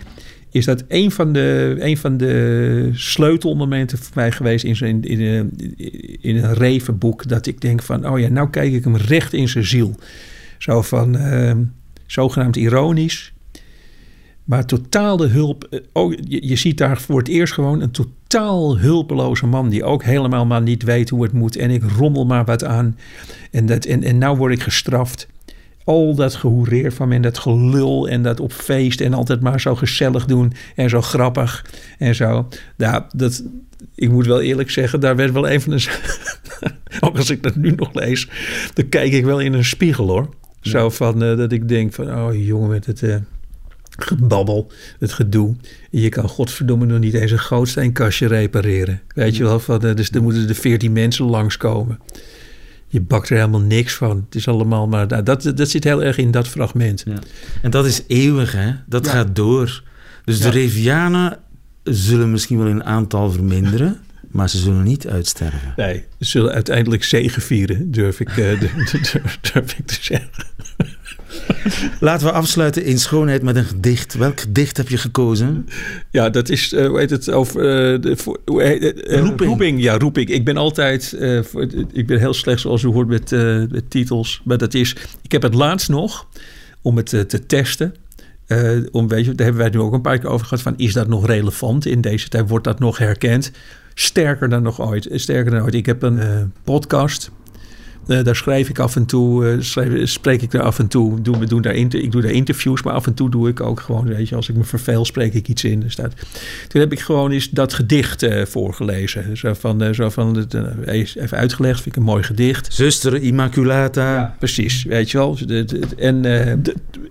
is dat een van de, een van de sleutelmomenten voor mij geweest in, zijn, in, een, in revenboek. Dat ik denk van, oh ja, nou kijk ik hem recht in zijn ziel. Zo van, eh, zogenaamd ironisch. Maar totaal de hulp. eh, Ook, je, je ziet daar voor het eerst gewoon een totaal hulpeloze man. Die ook helemaal maar niet weet hoe het moet. En ik rommel maar wat aan. En, dat, en, en nou word ik gestraft. Al dat gehoereer van me en dat gelul en dat op feest en altijd maar zo gezellig doen en zo grappig en zo. Ja, dat, ik moet wel eerlijk zeggen, daar werd wel even een... ook als ik dat nu nog lees, dan kijk ik wel in een spiegel hoor. Zo van eh, dat ik denk van, oh jongen met het... eh, gebabbel, het gedoe. Je kan godverdomme nog niet eens een gootsteenkastje repareren. Weet je wel, van, eh, dus er moeten er veertien mensen langskomen. Je bakt er helemaal niks van. Het is allemaal maar... nou, dat, dat zit heel erg in dat fragment. Ja. En dat is eeuwig, hè? Dat Ja. gaat door. Dus Ja. de Revianen zullen misschien wel in aantal verminderen, maar ze zullen niet uitsterven. Nee, ze zullen uiteindelijk zegevieren, durf ik, eh, durf, durf ik te zeggen. Laten we afsluiten in schoonheid met een gedicht. Welk gedicht heb je gekozen? Ja, dat is, eh, hoe heet het, over... eh, de, voor, hoe heet het, eh, Roeping. Ja, roeping. Ik ben altijd... ik ben heel slecht, zoals u hoort, met, met titels. Maar dat is... Ik heb het laatst nog, om het te testen... Uh, om, weet je, daar hebben wij nu ook een paar keer over gehad. Van, is dat nog relevant in deze tijd? Wordt dat nog herkend? Sterker dan nog ooit. Sterker dan ooit. Ik heb een uh, podcast uh, daar schrijf ik af en toe, uh, schrijf, spreek ik daar af en toe. Doe, we doen daar inter, ik doe daar interviews, maar af en toe doe ik ook gewoon, weet je, als ik me verveel, spreek ik iets in. Staat. Toen heb ik gewoon eens dat gedicht uh, voorgelezen. Zo van, zo van even uitgelegd, vind ik een mooi gedicht. Zuster Immaculata. Ja, precies, weet je wel. En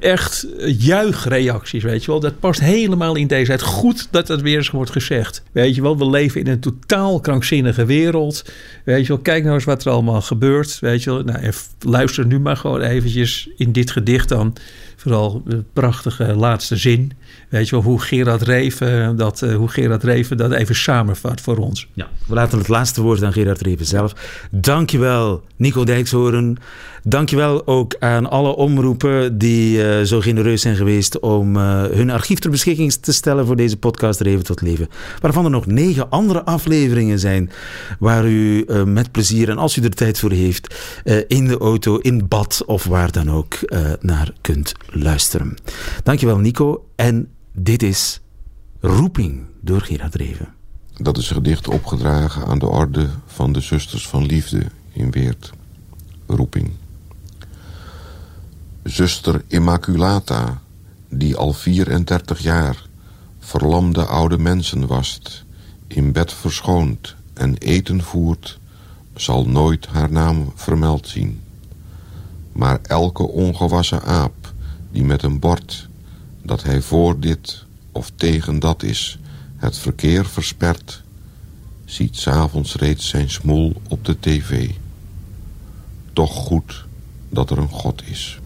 echt juichreacties, weet je wel. Dat past helemaal in deze tijd. Goed dat dat weer eens wordt gezegd. Weet je wel, we leven in een totaal krankzinnige wereld. Weet je wel, kijk nou eens wat er allemaal gebeurt. Weet je nou, luister nu maar gewoon eventjes in dit gedicht dan. Vooral de prachtige laatste zin. Weet je wel, hoe Gerard Reven dat, uh, hoe Gerard Reven dat even samenvat voor ons. Ja, we laten het laatste woord aan Gerard Reven zelf. Dankjewel, Nico Dijkshoorn. Dankjewel ook aan alle omroepen die uh, zo genereus zijn geweest om uh, hun archief ter beschikking te stellen voor deze podcast Reven tot Leven. Waarvan er nog negen andere afleveringen zijn waar u met plezier en als u er tijd voor heeft in de auto, in bad of waar dan ook naar kunt luisteren. Dankjewel Nico en dit is Roeping door Gerard Reven. Dat is gedicht opgedragen aan de orde van de Zusters van Liefde in Weert. Roeping. Zuster Immaculata, die al 34 jaar verlamde oude mensen wast, in bed verschoond en eten voert, zal nooit haar naam vermeld zien. Maar elke ongewassen aap die met een bord dat hij voor dit of tegen dat is. Het verkeer verspert, ziet s'avonds reeds zijn smoel op de tv. Toch goed dat er een God is.